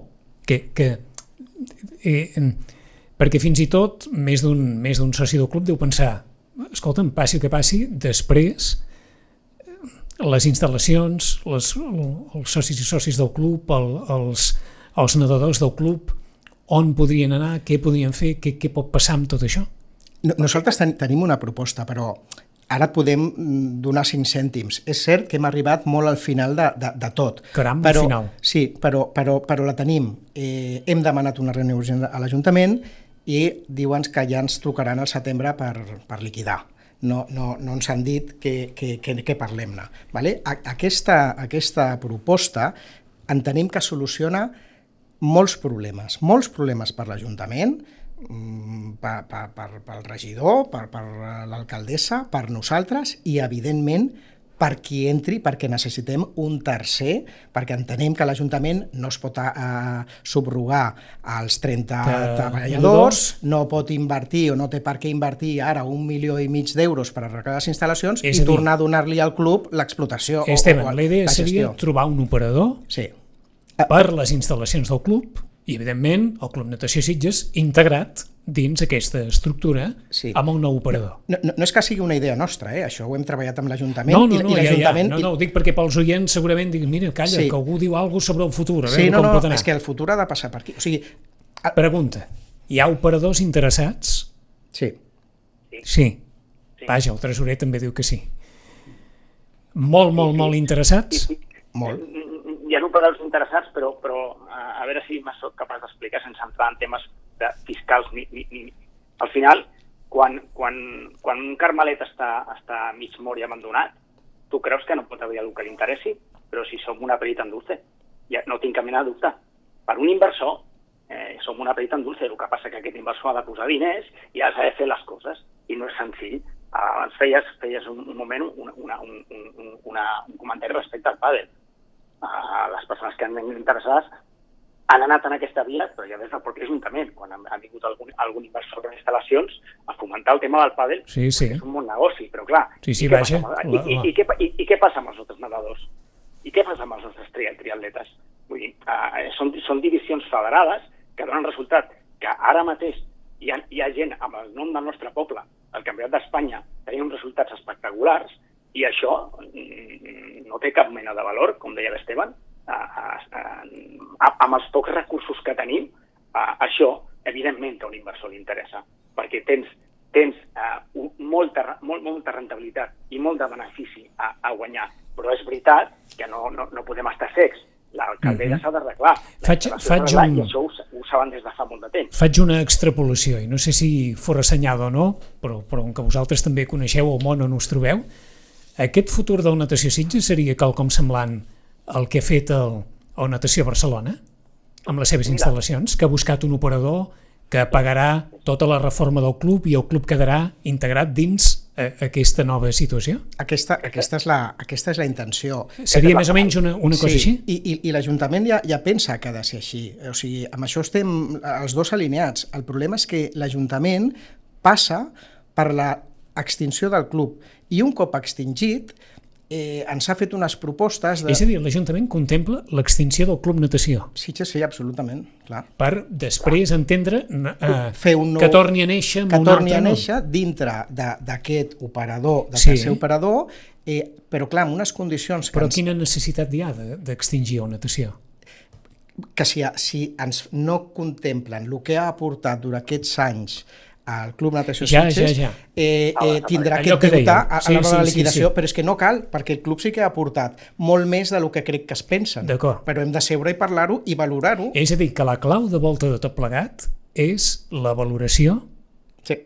A: que, que eh, perquè fins i tot més d'un soci del club deu pensar escolta'm, passi el que passi, després les instal·lacions, les, els socis i socis del club, el, els, els nedadors del club, on podrien anar, què podien fer, què, què pot passar amb tot això?
C: No, nosaltres ten, tenim una proposta, però ara podem mm, donar cinc cèntims. És cert que hem arribat molt al final de, de, de tot.
A: Caram,
C: però,
A: al final.
C: Sí, però, però, però la tenim. Eh, hem demanat una reunió urgent a l'Ajuntament i diuen que ja ens trucaran al setembre per, per liquidar. No, no, no ens han dit que, que, que, que parlem-ne. Vale? Aquesta, aquesta proposta entenem que soluciona molts problemes, molts problemes per l'Ajuntament, per, per, per, pel regidor, per, per l'alcaldessa, per nosaltres i, evidentment, per qui entri, perquè necessitem un tercer, perquè entenem que l'Ajuntament no es pot eh, subrogar als 30
A: Que-
C: treballadors, no pot invertir o no té per què invertir ara un milió i mig d'euros per arreglar les instal·lacions
A: És
C: i
A: dir-
C: tornar a donar-li al club l'explotació.
A: Esteban,
C: o
A: la idea
C: la
A: seria trobar un operador
C: Sí.
A: per les instal·lacions del club i, evidentment, el Club Natació Sitges integrat dins aquesta estructura
C: Sí.
A: amb un nou operador.
C: No, no, no és que sigui una idea nostra, eh? això ho hem treballat amb l'Ajuntament
A: No, no,
C: i,
A: no,
C: i
A: ja, ja,
C: l'Ajuntament...
A: no, no, ho dic perquè pels oients segurament diguin, mira, calla,
C: Sí.
A: que algú diu alguna sobre el futur, a veure
C: Sí, no,
A: com
C: no,
A: pot anar.
C: és que el futur ha de passar per aquí. O sigui, a,
A: Pregunta, hi ha operadors interessats?
C: sí,
A: Sí. Vaja, el tresorer també diu que sí. Molt, molt, molt interessats?
C: molt.
E: Hi ha operadors interessats, però, però a, veure si soc capaç d'explicar sense entrar en temes de fiscals. Ni, ni, ni. Al final, quan, quan, quan un carmelet està, està mig mort i abandonat, tu creus que no pot haver algú que li interessi, però si som una perita en dulce, ja no tinc cap mena de dubte. Per un inversor, eh, som una perita en dulce, el que passa que aquest inversor ha de posar diners i ha de fer les coses, i no és senzill. Abans feies, feies un, un moment una, una, un, un, una, un comentari respecte al pàdel. Uh, les persones que han vingut interessades han anat en aquesta via, però ja des del propi Ajuntament, quan ha, vingut algun, algun inversor en instal·lacions, a fomentar el tema del pàdel,
A: Sí, sí.
E: és un bon negoci, però clar,
A: Sí, sí,
E: i,
A: vaja,
E: passa amb, i, i, i, què, i, i què passa amb els nostres nedadors? I què passa amb els nostres tri triatletes? Vull dir, uh, són, són divisions federades que donen resultat que ara mateix hi ha, hi ha gent amb el nom del nostre poble, el Campionat d'Espanya, tenint uns resultats espectaculars, i això mm, no té cap mena de valor, com deia l'Esteban, a, a, a, amb els pocs recursos que tenim, a, això evidentment que a un inversor li interessa, perquè tens, tens uh, molta, molt, molta rentabilitat i molt de benefici a, a guanyar, però és veritat que no, no, no podem estar secs. L'alcaldessa
A: Mhm.
E: s'ha d'arreglar. La
A: Faig- faig un-
E: I això ho, ho saben des de fa molt de temps.
A: Faig una extrapolació i no sé si fora assenyada o no, però, però com que vosaltres també coneixeu el món on us trobeu, aquest futur del Natació Sitges seria quelcom semblant al que ha fet el, el Natació Barcelona amb les seves instal·lacions, que ha buscat un operador que pagarà tota la reforma del club i el club quedarà integrat dins eh, aquesta nova situació?
C: Aquesta, aquesta, és la, aquesta és la intenció.
A: Seria més o menys una, una cosa així?
C: I, i, i l'Ajuntament ja, ja pensa que ha de ser així. O sigui, amb això estem els dos alineats. El problema és que l'Ajuntament passa per la extinció del club i un cop extingit eh, ens ha fet unes propostes de...
A: És a dir, l'Ajuntament contempla l'extinció del Club Natació
C: Sitges sí, absolutament, clar.
A: per després entendre eh,
C: Fer un nou-
A: que torni a néixer amb
C: que
A: un
C: torni a
A: nom.
C: néixer dintre de- d'aquest operador, de
A: Sí.
C: tercer operador, eh, però clar, amb unes condicions que,
A: Però
C: ens,
A: quina necessitat hi ha de- d'extingir el natació?
C: que si, si ens no contemplen el que ha aportat durant aquests anys al Club Natació
A: Ja,
C: Sitges,
A: ja, ja.
C: Eh, eh, tindrà
A: Allò
C: aquest
A: que
C: deute
A: dèieu.
C: a, a
A: Sí,
C: l'hora de la
A: sí, sí,
C: liquidació,
A: sí.
C: però és que no cal, perquè el club sí que ha aportat molt més del que crec que es pensen. Però hem de seure i parlar-ho i valorar-ho.
A: És a dir, que la clau de volta de tot plegat és la valoració
C: Sí.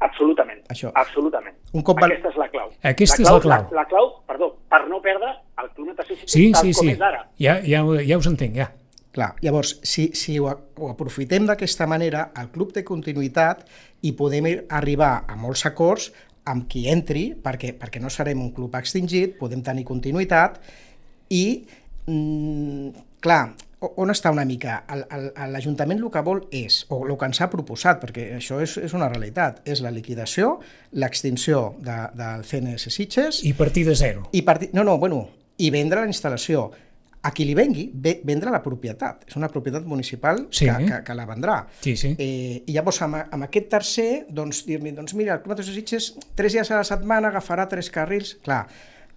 E: Absolutament.
C: Això.
E: Absolutament.
C: Un cop val-
E: Aquesta és la clau.
A: Aquesta és
E: clau,
A: la clau.
E: La, la clau, perdó, per no perdre el Club Natació Sitges
A: Sí,
E: tal
A: sí,
E: com
A: sí,
E: és ara.
A: ja, ja, ja us entenc, ja.
C: Clar, llavors, si, si ho, ho aprofitem d'aquesta manera, el club té continuïtat i podem arribar a molts acords amb qui entri, perquè, perquè no serem un club extingit, podem tenir continuïtat i, mm, clar, on està una mica? El- el- L'Ajuntament el que vol és, o el que ens ha proposat, perquè això és, és una realitat, és la liquidació, l'extinció de, del CNS Sitges
A: I partir de zero.
C: i partir, no, no, bueno, i vendre la instal·lació. A qui li vengui, ve, vendre la propietat. És una propietat municipal
A: Sí.
C: que, que, que la vendrà.
A: Sí, sí.
C: Eh, I llavors, amb, amb aquest tercer, doncs, dir-li, doncs mira, el Club Natació Sitges, tres dies a la setmana agafarà tres carrils. Clar,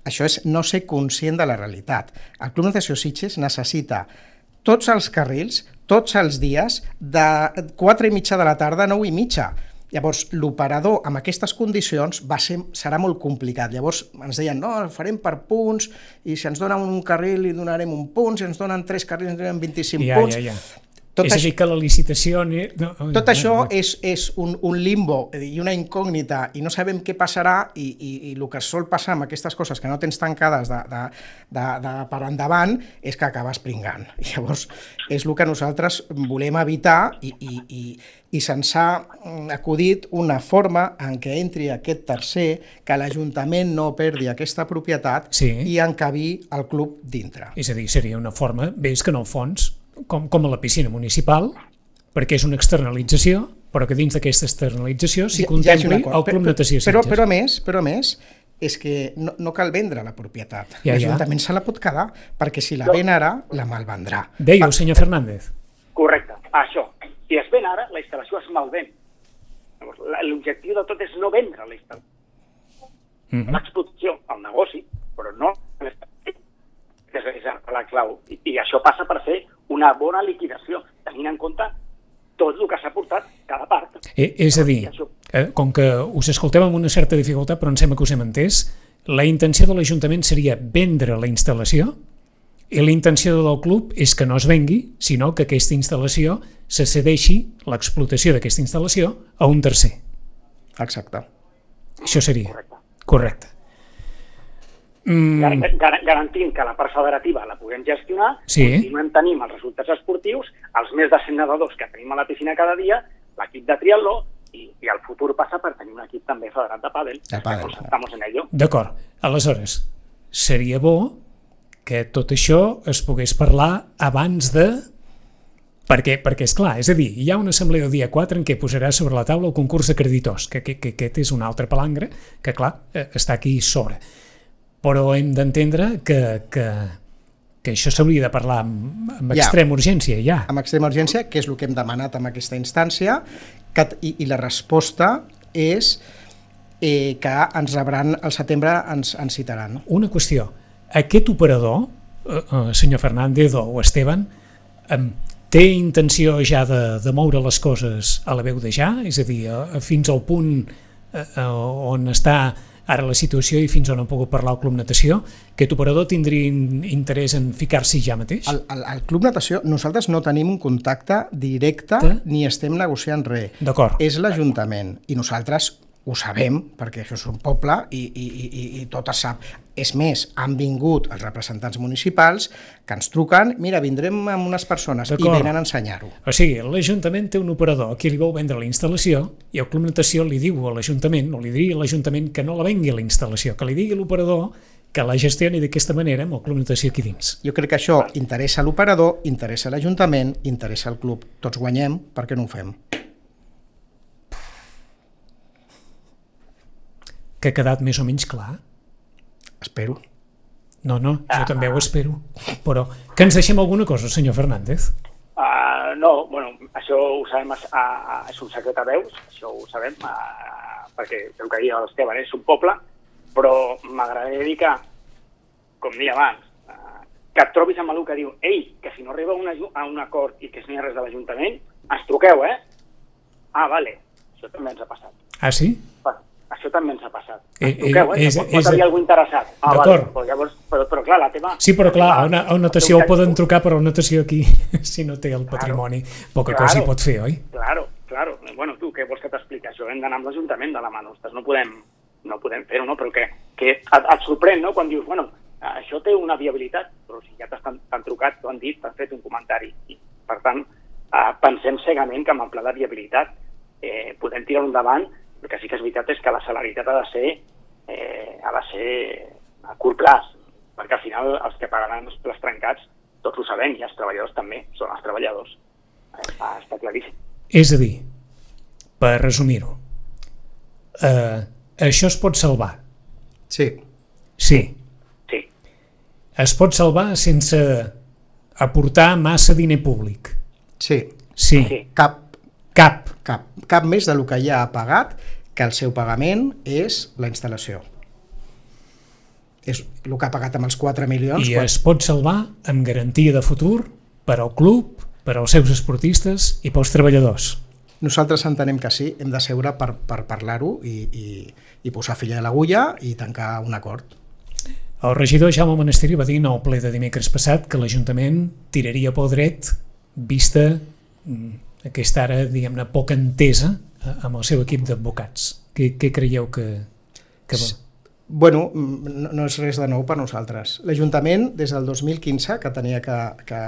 C: Això és no ser conscient de la realitat. El Club Natació Sitges necessita tots els carrils, tots els dies, de 4 i mitja de la tarda a 9 i mitja. Llavors, l'operador amb aquestes condicions va ser, serà molt complicat. Llavors ens deien, no, el farem per punts, i si ens donen un carril li donarem un punt, si ens donen tres carrils li donarem 25
A: Ja,
C: punts.
A: ja, ja.
C: Tot
A: és a dir, que la licitació... No,
C: Tot això és, és un, un limbo i una incògnita i no sabem què passarà i, i, i el que sol passar amb aquestes coses que no tens tancades de, de, de, de per endavant és que acabes pringant. I llavors és el que nosaltres volem evitar i, i, i, i se'ns ha mm, acudit una forma en què entri aquest tercer, que l'Ajuntament no perdi aquesta propietat
A: Sí.
C: i encabir el club dintre.
A: És a dir, seria una forma, és que en el fons, com, com a la piscina municipal, perquè és una externalització, però que dins d'aquesta externalització s'hi
C: Hi- hi hagi
A: contempli
C: un
A: el. Club Natació Sitges.
C: Però, però a més, però a més, és que no, no cal vendre la propietat.
A: Ja, ja.
C: L'Ajuntament se la pot quedar, perquè si la ven ara, la malvendrà.
A: Dèieu, senyor Fernández.
E: Correcte, això. Si es ven ara, la instal·lació es malven. L'objectiu de tot és no vendre la instal·lació.
A: Mhm.
E: L'explotació, el negoci, però no és, és la clau. I, I això passa per fer una bona liquidació, tenint en compte tot el que s'ha portat cada part.
A: Eh, és a dir, eh, com que us escoltem amb una certa dificultat, però em sembla que us hem entès, la intenció de l'Ajuntament seria vendre la instal·lació i la intenció del club és que no es vengui, sinó que aquesta instal·lació se cedeixi, l'explotació d'aquesta instal·lació, a un tercer.
C: Exacte.
A: Això seria.
E: Correcte.
A: Correcte. Mm,
E: Gar gar garantint que la part federativa la puguem gestionar,
A: Sí.
E: continuem tenint els resultats esportius, els més de 100 nedadors que tenim a la piscina cada dia, l'equip de triatló, i, i el futur passa per tenir un equip també federat de pàdel.
C: De pàdel,
E: Estamos, en ello.
A: D'acord. Aleshores, seria bo que tot això es pogués parlar abans de... Perquè, perquè és clar, és a dir, hi ha una assemblea el dia 4 en què posarà sobre la taula el concurs de creditors, que, que, que aquest és un altre palangre que, clar, eh, està aquí sobre. Però hem d'entendre que, que, que això s'hauria de parlar amb, amb
C: Ja.
A: extrema urgència, ja.
C: Amb extrema urgència, que és el que hem demanat amb aquesta instància, que, i, i la resposta és eh, que ens rebran al setembre, ens, ens citaran.
A: Una qüestió. Aquest operador, eh, eh, senyor Fernández o Esteban, eh, té intenció ja de, de moure les coses a la veu de ja? És a dir, eh, fins al punt eh, eh, on està ara la situació i fins on ha pogut parlar el Club Natació, aquest operador tindria in- interès en ficar-s'hi ja mateix?
C: Al, al, al Club Natació, nosaltres no tenim un contacte directe
A: Que?
C: ni estem negociant res.
A: D'acord.
C: És l'Ajuntament i nosaltres ho sabem, perquè això és un poble i, i, i, i- tot es sap. És més, han vingut els representants municipals que ens truquen, mira, vindrem amb unes persones i venen a ensenyar-ho.
A: O sigui, l'Ajuntament té un operador a qui li vau vendre la instal·lació i el Club Natació li diu a l'Ajuntament, o li diria a l'Ajuntament que no la vengui la instal·lació, que li digui l'operador que la gestioni d'aquesta manera amb el Club Natació aquí dins.
C: Jo crec que això interessa l'operador, interessa l'Ajuntament, interessa al club. Tots guanyem, per què no ho fem?
A: Que ha quedat més o menys clar.
C: Espero.
A: No, no, jo també ho espero. Però que ens deixem alguna cosa, senyor Fernández.
E: Uh, no, bueno, això ho sabem, a, a, és un secret a veus, això ho sabem, uh, perquè el que deia l'Esteban és un poble, però m'agradaria dir que, com deia abans, uh, que et trobis amb algú que diu ei, que si no arriba a, una, a un acord i que si no hi ha res de l'Ajuntament, ens truqueu, eh? Ah, vale, això també ens ha passat.
A: Ah, sí?
E: Això també ens ha passat.
A: Eh,
E: Ens truqueu, eh?
A: és-
E: pot, pot
A: és-
E: haver algú interessat. Ah, vale, però, llavors, però, però clar, la teva...
A: Sí, però clar, a una, a una natació
E: teu
A: poden trucar, però a una natació aquí, [laughs] si no té el patrimoni, poca
E: Claro.
A: cosa hi pot fer, oi?
E: Claro, claro. Bueno, tu, què vols que t'expliqui? Això hem d'anar amb l'Ajuntament de la mà nostra. No podem, no podem fer-ho, no? Però que, que et, et sorprèn, no?, quan dius, bueno, això té una viabilitat, però si ja t'han t'han trucat, t'ho han dit, t'han fet un comentari. I, per tant, eh, pensem cegament que amb el pla de viabilitat eh, podem tirar endavant, el que sí que és veritat és que la celeritat ha de ser, eh, ha de ser a curt plaç, perquè al final els que pagaran els plats trencats, tots ho sabem, i els treballadors també, són els treballadors. Eh, Està, està claríssim.
A: És a dir, per resumir-ho, eh, això es pot salvar.
C: Sí.
A: Sí,
E: Sí,
A: es pot salvar sense aportar massa diner públic.
C: Sí.
A: Sí,
E: sí.
C: Cap,
A: cap.
C: cap, cap més del que ja ha pagat, que el seu pagament és la instal·lació. és el que ha pagat amb els 4 milions.
A: I
C: quan-
A: es pot salvar amb garantia de futur per al club, per als seus esportistes i pels treballadors.
C: Nosaltres entenem que sí, hem de seure per, per parlar-ho i, i, i posar filla a l'agulla i tancar un acord.
A: El regidor Jaume Monastiri va dir en el ple de dimecres passat que l'Ajuntament tiraria pel dret vista mm, aquesta ara, diguem-ne, poca entesa eh, amb el seu equip d'advocats. Què, què creieu que, que va?
C: Bueno, no, no és res de nou per nosaltres. L'Ajuntament, des del 2015, que tenia que, que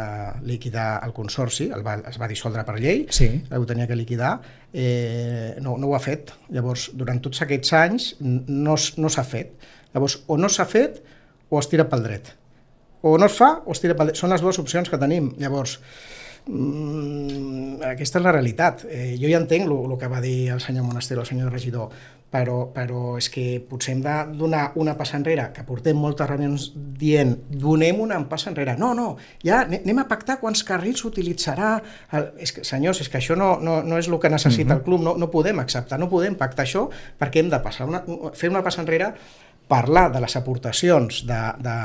C: liquidar el Consorci, el va, es va dissoldre per llei,
A: Sí,
C: ho tenia que liquidar, eh, no, no ho ha fet. Llavors, durant tots aquests anys no, no s'ha fet. Llavors, o no s'ha fet o es tira pel dret. O no es fa o es tira pel dret. Són les dues opcions que tenim. Llavors, mm, aquesta és la realitat. Eh, jo ja entenc el que va dir el senyor Monaster, el senyor regidor, però, però és que potser hem de donar una passa enrere, que portem moltes reunions dient donem una passa enrere. No, no, ja ane- anem a pactar quants carrils s'utilitzarà. El... És que, senyors, és que això no, no, no és el que necessita el club, no, no podem acceptar, no podem pactar això perquè hem de passar una, fer una passa enrere parlar de les aportacions de, de,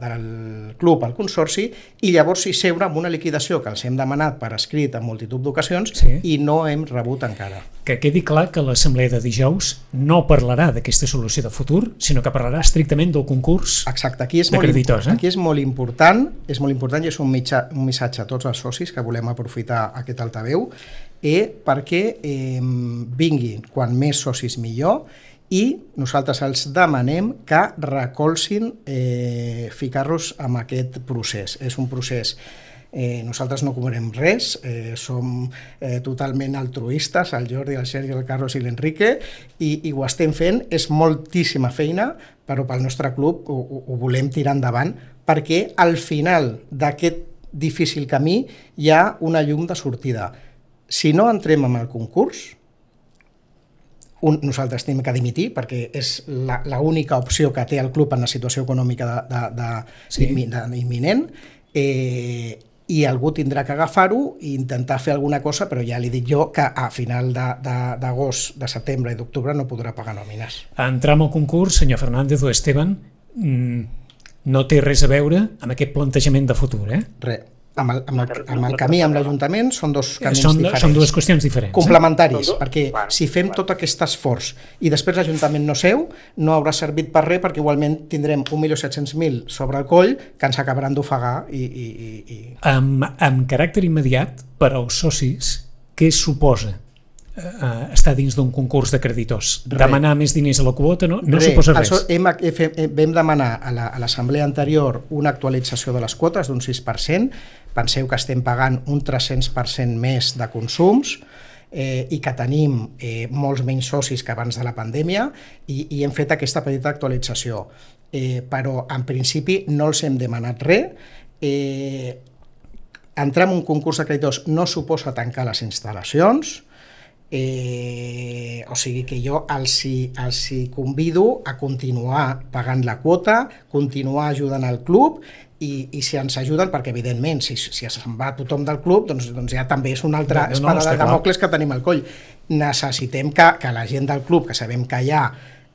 C: del club al consorci i llavors sí seure amb una liquidació que els hem demanat per escrit en multitud d'ocasions
A: Sí.
C: i no hem rebut encara.
A: que quedi clar que l'assemblea de dijous no parlarà d'aquesta solució de futur, sinó que parlarà estrictament del concurs.
C: Exacte, aquí és,
A: De
C: molt,
A: creditors, eh?
C: aquí és molt important, és molt important i és un, mitjà, un missatge a tots els socis que volem aprofitar aquest altaveu eh, perquè eh, vinguin quan més socis millor i nosaltres els demanem que recolzin eh, ficar-los en aquest procés. És un procés Eh, nosaltres no cobrem res, eh, som eh, totalment altruistes, el Jordi, el Sergi, el Carlos i l'Enrique, i, i ho estem fent, és moltíssima feina, però pel nostre club ho, ho, ho volem tirar endavant, perquè al final d'aquest difícil camí hi ha una llum de sortida. Si no entrem en el concurs, un, nosaltres tenim que dimitir perquè és la, la única opció que té el club en la situació econòmica de, de, de,
A: Sí.
C: de, imminent eh, i algú tindrà que agafar-ho i intentar fer alguna cosa, però ja li dic jo que a final de- de- d'agost, de, de setembre i d'octubre no podrà pagar nòmines.
A: Entrar en el concurs, senyor Fernández o Esteban, mm, no té res a veure amb aquest plantejament de futur, eh?
C: Res. Amb el, amb, el, amb el camí amb l'Ajuntament són dos camins
A: Són,
C: diferents.
A: són dues qüestions diferents. Eh?
C: complementaris,
E: dos-
C: perquè si fem tot aquest esforç i després l'Ajuntament no seu, no haurà servit per res perquè igualment tindrem 1.700.000 sobre el coll que ens acabaran d'ofegar i, i, i, i...
A: Amb, amb caràcter immediat, per als socis, què suposa eh, estar dins d'un concurs de creditors?
C: Res.
A: Demanar més diners a la quota no, no
C: Res,
A: suposa res.
C: so- Hem, he fe- eh, vam demanar a la- l'assemblea anterior una actualització de les quotes d'un 6%, penseu que estem pagant un 300% més de consums, eh, i que tenim eh, molts menys socis que abans de la pandèmia i, i hem fet aquesta petita actualització. Eh, però en principi no els hem demanat res. Eh, entrar en un concurs de creditors no suposa tancar les instal·lacions, eh, o sigui que jo els hi, els hi convido a continuar pagant la quota, continuar ajudant al club i, i si ens ajuden, perquè evidentment si, si se'n va tothom del club doncs, doncs ja també és una altra
A: No, no,
C: espada
A: està
C: de. Damocles que tenim al coll. Necessitem que, que la gent del club, que sabem que hi ha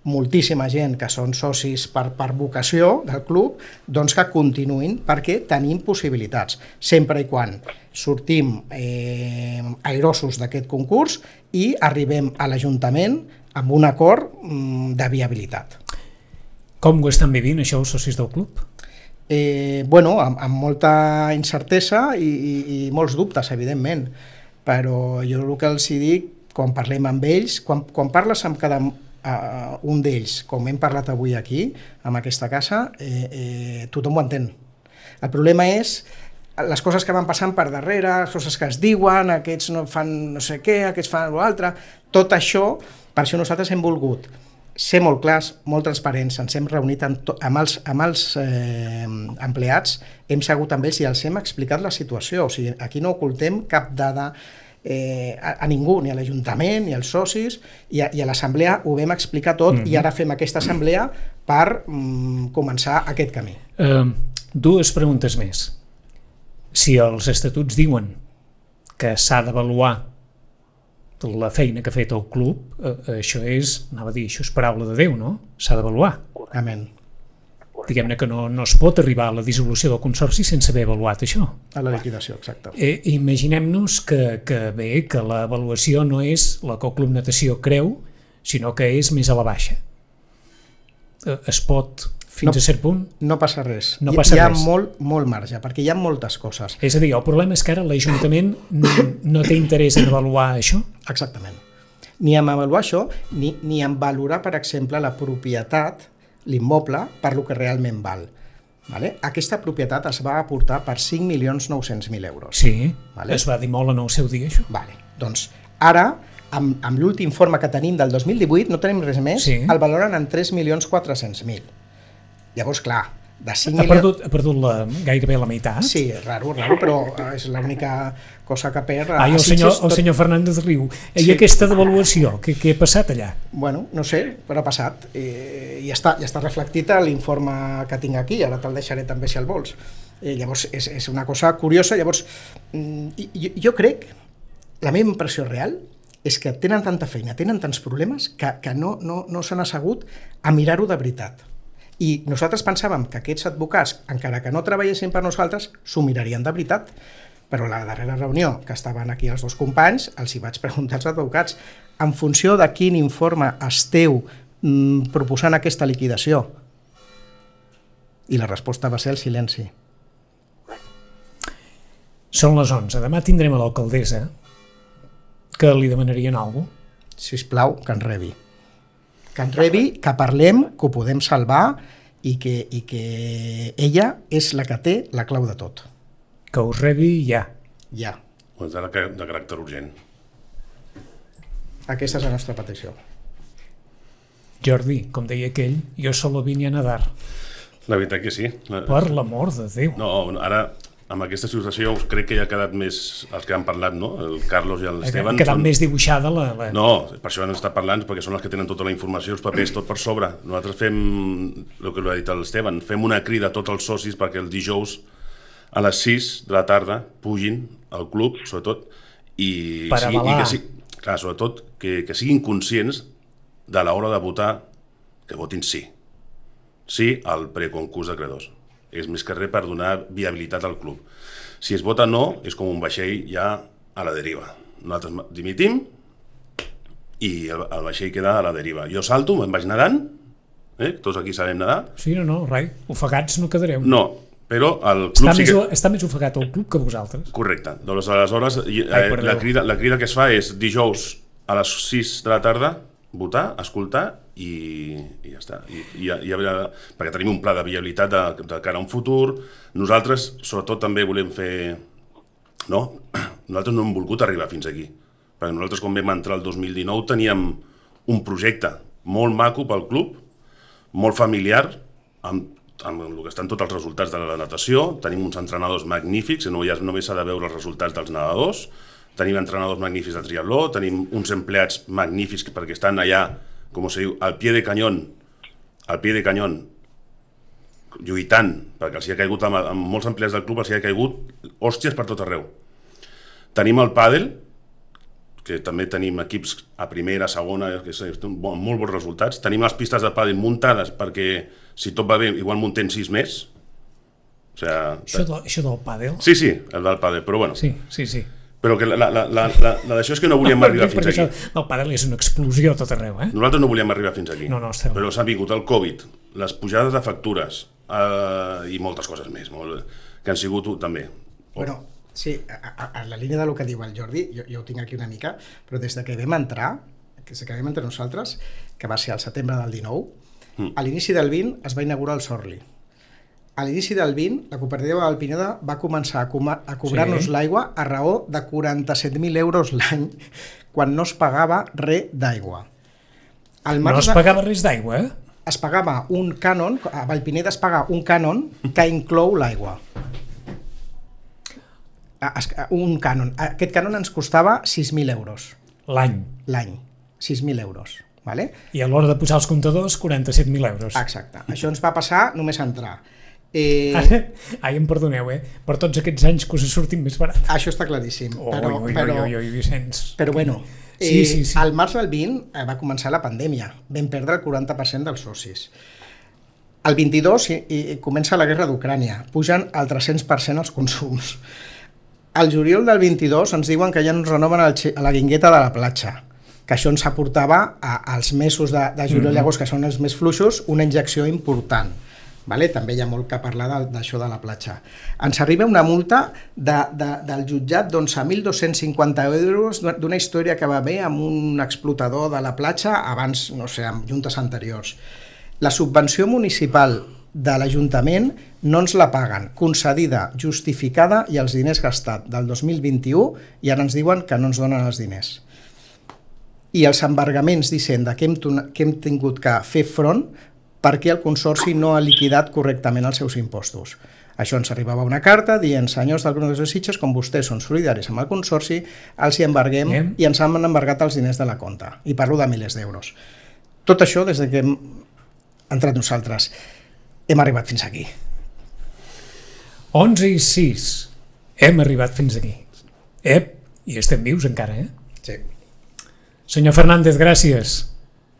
C: moltíssima gent que són socis per, per vocació del club, doncs que continuïn perquè tenim possibilitats, sempre i quan sortim eh, airosos d'aquest concurs i arribem a l'Ajuntament amb un acord mm, de viabilitat.
A: Com ho estan vivint això els socis del club?
C: Eh, bueno, amb, amb molta incertesa i, i, i molts dubtes, evidentment, però jo el que els dic, quan parlem amb ells, quan, quan parles amb cada uh, un d'ells, com hem parlat avui aquí, amb aquesta casa, eh, eh, tothom ho entén. El problema és les coses que van passant per darrere, les coses que es diuen, aquests no fan no sé què, aquests fan l'altre, tot això, per això nosaltres hem volgut ser molt clars, molt transparents, ens hem reunit amb, to, amb els, amb els eh, empleats, hem segut amb ells i els hem explicat la situació, o sigui, aquí no ocultem cap dada eh, a, a ningú, ni a l'Ajuntament, ni als socis, i a, i a l'assemblea ho vam explicar tot mm -hmm. i ara fem aquesta assemblea per mm, començar aquest camí.
A: Eh, dues preguntes més. Si els estatuts diuen que s'ha d'avaluar la feina que ha fet el club, eh, això és, anava a dir, això és paraula de Déu, no? S'ha d'avaluar.
C: Amén.
A: Diguem-ne que no, no es pot arribar a la dissolució del consorci sense haver avaluat això.
C: A la liquidació, exacte.
A: Eh, Imaginem-nos que, que bé, que l'avaluació no és la que el Club Natació creu, sinó que és més a la baixa. Eh, Es pot, fins
C: No.
A: a cert punt,
C: No passa res.
A: No
C: Hi-
A: passa
C: hi ha
A: res.
C: molt, molt marge, perquè hi ha moltes coses.
A: és a dir, el problema és que ara l'Ajuntament n- no té interès en avaluar això.
C: Exactament. Ni en avaluar això, ni, ni en valorar, per exemple, la propietat, l'immoble, per lo que realment val. Vale? Aquesta propietat es va aportar per 5.900.000 euros.
A: Sí,
C: Vale.
A: es va dir molt en el seu dia, això.
C: Vale. Doncs ara, amb, amb l'últim informe que tenim del 2018, no tenim res més,
A: Sí.
C: el valoren en 3.400.000. Llavors, clar, de 5
A: Ha perdut, ha perdut la, gairebé la meitat.
C: Sí, raro, raro, però és l'única cosa que perd.
A: Ai,
C: A
A: el senyor, el
C: tot-
A: senyor Fernández riu. I
C: Sí.
A: aquesta devaluació, què, què ha passat allà?
C: Bueno, no sé, però ha passat. Eh, I està, ja està reflectit a l'informe que tinc aquí, ara te'l deixaré també si el vols. Eh, llavors, és, és una cosa curiosa. Llavors, mm, i- jo, jo crec, la meva impressió real, és que tenen tanta feina, tenen tants problemes, que, que no, no, no s'han assegut a mirar-ho de veritat. I nosaltres pensàvem que aquests advocats, encara que no treballessin per nosaltres, s'ho mirarien de veritat. Però la darrera reunió, que estaven aquí els dos companys, els hi vaig preguntar als advocats en funció de quin informe esteu mm, proposant aquesta liquidació. I la resposta va ser el silenci.
A: Són les 11. Demà tindrem a l'alcaldessa que li demanarien alguna cosa.
C: Si us plau, que en rebi. Que en rebi, que parlem, que ho podem salvar i que, i que ella és la que té la clau de tot.
A: Que us rebi ja.
C: Ja.
B: O és de, de caràcter urgent.
C: Aquesta és la nostra petició.
A: Jordi, com deia aquell, jo solo vine a nadar.
B: La veritat que sí. La-
A: Per l'amor de Déu.
B: No, ara, amb aquesta situació, crec que ja ha quedat més els que han parlat, no? El Carlos i
A: Ha
B: l'Esteban.
A: quedat més dibuixada la... la...
B: No, per això han estat parlant, perquè són els que tenen tota la informació, els papers, tot per sobre. Nosaltres fem, el que l'ha dit l'Esteban, fem una crida a tots els socis perquè el dijous a les 6 de la tarda pugin al club, sobretot, i,
A: Per
B: sigui, i
A: avalar.
B: que, sigui, clar, sobretot que, que siguin conscients de l'hora de votar que votin sí. Sí al preconcurs de credors. És més que res per donar viabilitat al club. Si es vota no, és com un vaixell ja a la deriva. Nosaltres dimitim i el, el vaixell queda a la deriva. Jo salto, me'n vaig nedant, eh? tots aquí sabem nedar.
A: Sí, no, no, rai. Ofegats no quedareu.
B: No, però el club
A: està,
B: sí
A: més,
B: que...
A: està més ofegat el club que vosaltres.
B: Correcte. Doncs aleshores i,
A: Ai,
B: eh, la, crida, la crida que es fa és dijous a les 6 de la tarda votar, escoltar i, i ja està. I, i, i, perquè tenim un pla de viabilitat de, de cara a un futur. Nosaltres, sobretot, també volem fer... No? [clears throat] Nosaltres no hem volgut arribar fins aquí. Perquè nosaltres, quan vam entrar el 2019, teníem un projecte molt maco pel club, molt familiar, amb, amb el que estan tots els resultats de la natació, tenim uns entrenadors magnífics, no ja només s'ha de veure els resultats dels nedadors, tenim entrenadors magnífics de triatló, tenim uns empleats magnífics perquè estan allà, com se diu, al pie de canyón, al pie de canyón, lluitant, perquè els hi ha caigut, amb, amb molts empleats del club els hi ha caigut hòsties per tot arreu. Tenim el pàdel, que també tenim equips a primera, segona, que són bon, molt bons resultats. Tenim les pistes de pàdel muntades perquè, si tot va bé, igual muntem sis més. O sigui,
A: Això, de, això del pàdel?
B: sí, sí, el del pàdel, però bueno.
A: Sí, sí, sí.
B: Però que la, la, la, la, la, la d'això és que no volíem arribar fins
A: Perquè
B: aquí.
A: això del pàdel és una explosió a tot arreu, eh?
B: Nosaltres no volíem arribar fins aquí.
A: No, no, estem-
B: Però s'ha vingut el Covid, les pujades de factures eh, i moltes coses més, molt, que han sigut també.
C: Bueno, sí, a, a, a la línia del que diu el Jordi, jo, jo ho tinc aquí una mica, però des de que vam entrar, que des que vam entrar nosaltres, que va ser al setembre del 19, a l'inici del 20 es va inaugurar el Sorli. A l'inici del 20, la cooperativa del Pineda va començar a, coma- a cobrar-nos
A: Sí.
C: l'aigua a raó de 47.000 euros l'any, quan no es pagava res d'aigua.
A: No es pagava res d'aigua, eh?
C: es pagava un cànon, a Vallpineda es paga un cànon que inclou l'aigua. Un cànon. Aquest cànon ens costava 6.000 euros
A: L'any.
C: l'any. 6.000 euros. Vale?
A: I a l'hora de posar els comptadors, 47.000 euros.
C: Exacte. Això ens va passar només a entrar. Eh,
A: Ara, [laughs] ai, em perdoneu, eh? Per tots aquests anys que us sortim més barat.
C: això està claríssim.
A: Oh,
C: però,
A: ui, ui,
C: però,
A: ui, ui, Vicenç.
C: però bueno, eh,
A: Sí, sí, sí.
C: al març del 20 eh, va començar la pandèmia. Vam perdre el 40% dels socis. El 22 i, i comença la guerra d'Ucrània, pugen al 300% els consums. Al juliol del 22 ens diuen que ja ens renoven el, a la guingueta de la platja, que això ens aportava a, als mesos de, de juliol i agost, que són els més fluixos, una injecció important. Vale? També hi ha molt que parlar d'això de la platja. Ens arriba una multa de, de, del jutjat d'11.250 euros d'una història que va haver amb un explotador de la platja abans, no sé, amb juntes anteriors. La subvenció municipal de l'Ajuntament no ens la paguen, concedida, justificada i els diners gastat del 2021 i ara ens diuen que no ens donen els diners. I els embargaments d'Hisenda que, hem, que hem tingut que fer front perquè el Consorci no ha liquidat correctament els seus impostos. Això ens arribava una carta dient, senyors del Grup de Sitges, com vostès són solidaris amb el Consorci, els hi embarguem
A: Bien.
C: i ens han embargat els diners de la compta. I parlo de milers d'euros. Tot això des de que hem entrat nosaltres. Hem arribat fins aquí.
A: 11 i 6. Hem arribat fins aquí. Ep, i estem vius encara, eh?
C: Sí.
A: Senyor Fernández, gràcies.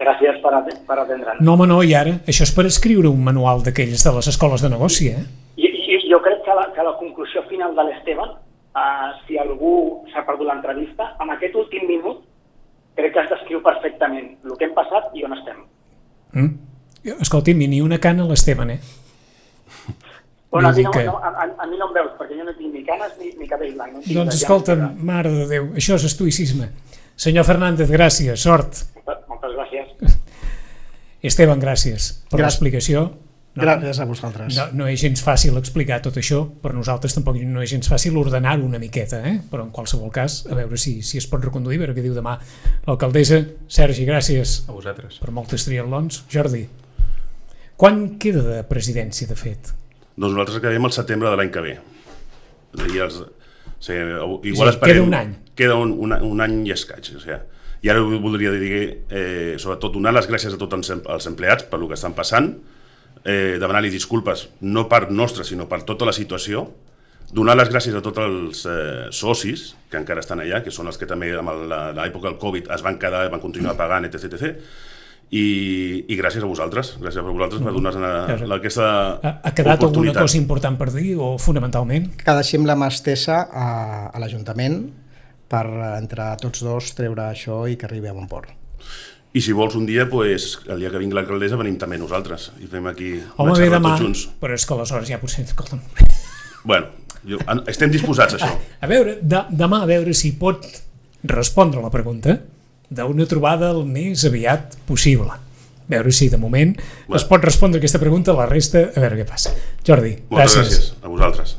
E: Gràcies per, at per atendre'ns.
A: No, home, no, i ara? Això és per escriure un manual d'aquells de les escoles de negoci, eh?
E: I, i, jo crec que la, que la conclusió final de l'Esteban, uh, si algú s'ha perdut l'entrevista, amb aquest últim minut crec que es descriu perfectament el que hem passat i on estem.
A: Mm? Escolti'm, i ni una cana a l'Esteban, eh?
E: Bueno, a, mi no,
A: que-
E: no, a, a- mi no em veus, perquè jo no tinc ni canes ni, ni cabell blanc. No en
A: Doncs escolta'm, mare de Déu, això és estoicisme. Senyor Fernández, gràcies, sort. Esteban, gràcies per l'explicació. No,
C: Gràcies a vosaltres.
A: no, no és gens fàcil explicar tot això, per nosaltres tampoc no és gens fàcil ordenar-ho una miqueta, eh? però en qualsevol cas, a veure si, si es pot reconduir, a veure què diu demà l'alcaldessa. Sergi, gràcies
D: A vosaltres.
A: per moltes triatlons. Jordi, quan queda de presidència, de fet?
B: Doncs nosaltres acabem el setembre de l'any que ve. I els, o sigui, igual
A: És dir,
B: esperem,
A: queda un any.
B: Queda un, un, un any i escaig. O sigui, I ara voldria dir, eh, sobretot, donar les gràcies a tots els, em- els empleats per el que estan passant, eh, demanar-li disculpes, no per nostra, sinó per tota la situació, donar les gràcies a tots els eh, socis que encara estan allà, que són els que també amb l'època del Covid es van quedar, van continuar pagant, etc. etc. I, i gràcies a vosaltres, gràcies a vosaltres per donar-nos aquesta
A: Ha, ha quedat alguna cosa important per dir, o fonamentalment?
C: Que deixem la mà estesa a, a l'Ajuntament per eh, entre tots dos treure això i que arribi a bon port.
B: I si vols un dia, pues, el dia que vingui l'alcaldessa venim també nosaltres i fem aquí
A: Home,
B: una xerrada
A: demà,
B: tots junts.
A: però és que aleshores ja potser... Escolta'm,
B: Bueno, jo, estem disposats a això. [laughs]
A: A veure, de, demà a veure si pot respondre la pregunta d'una trobada el més aviat possible. A veure si de moment
B: Bueno.
A: es pot respondre aquesta pregunta, la resta a veure què passa. Jordi,
B: Moltes
A: gràcies.
B: gràcies a vosaltres.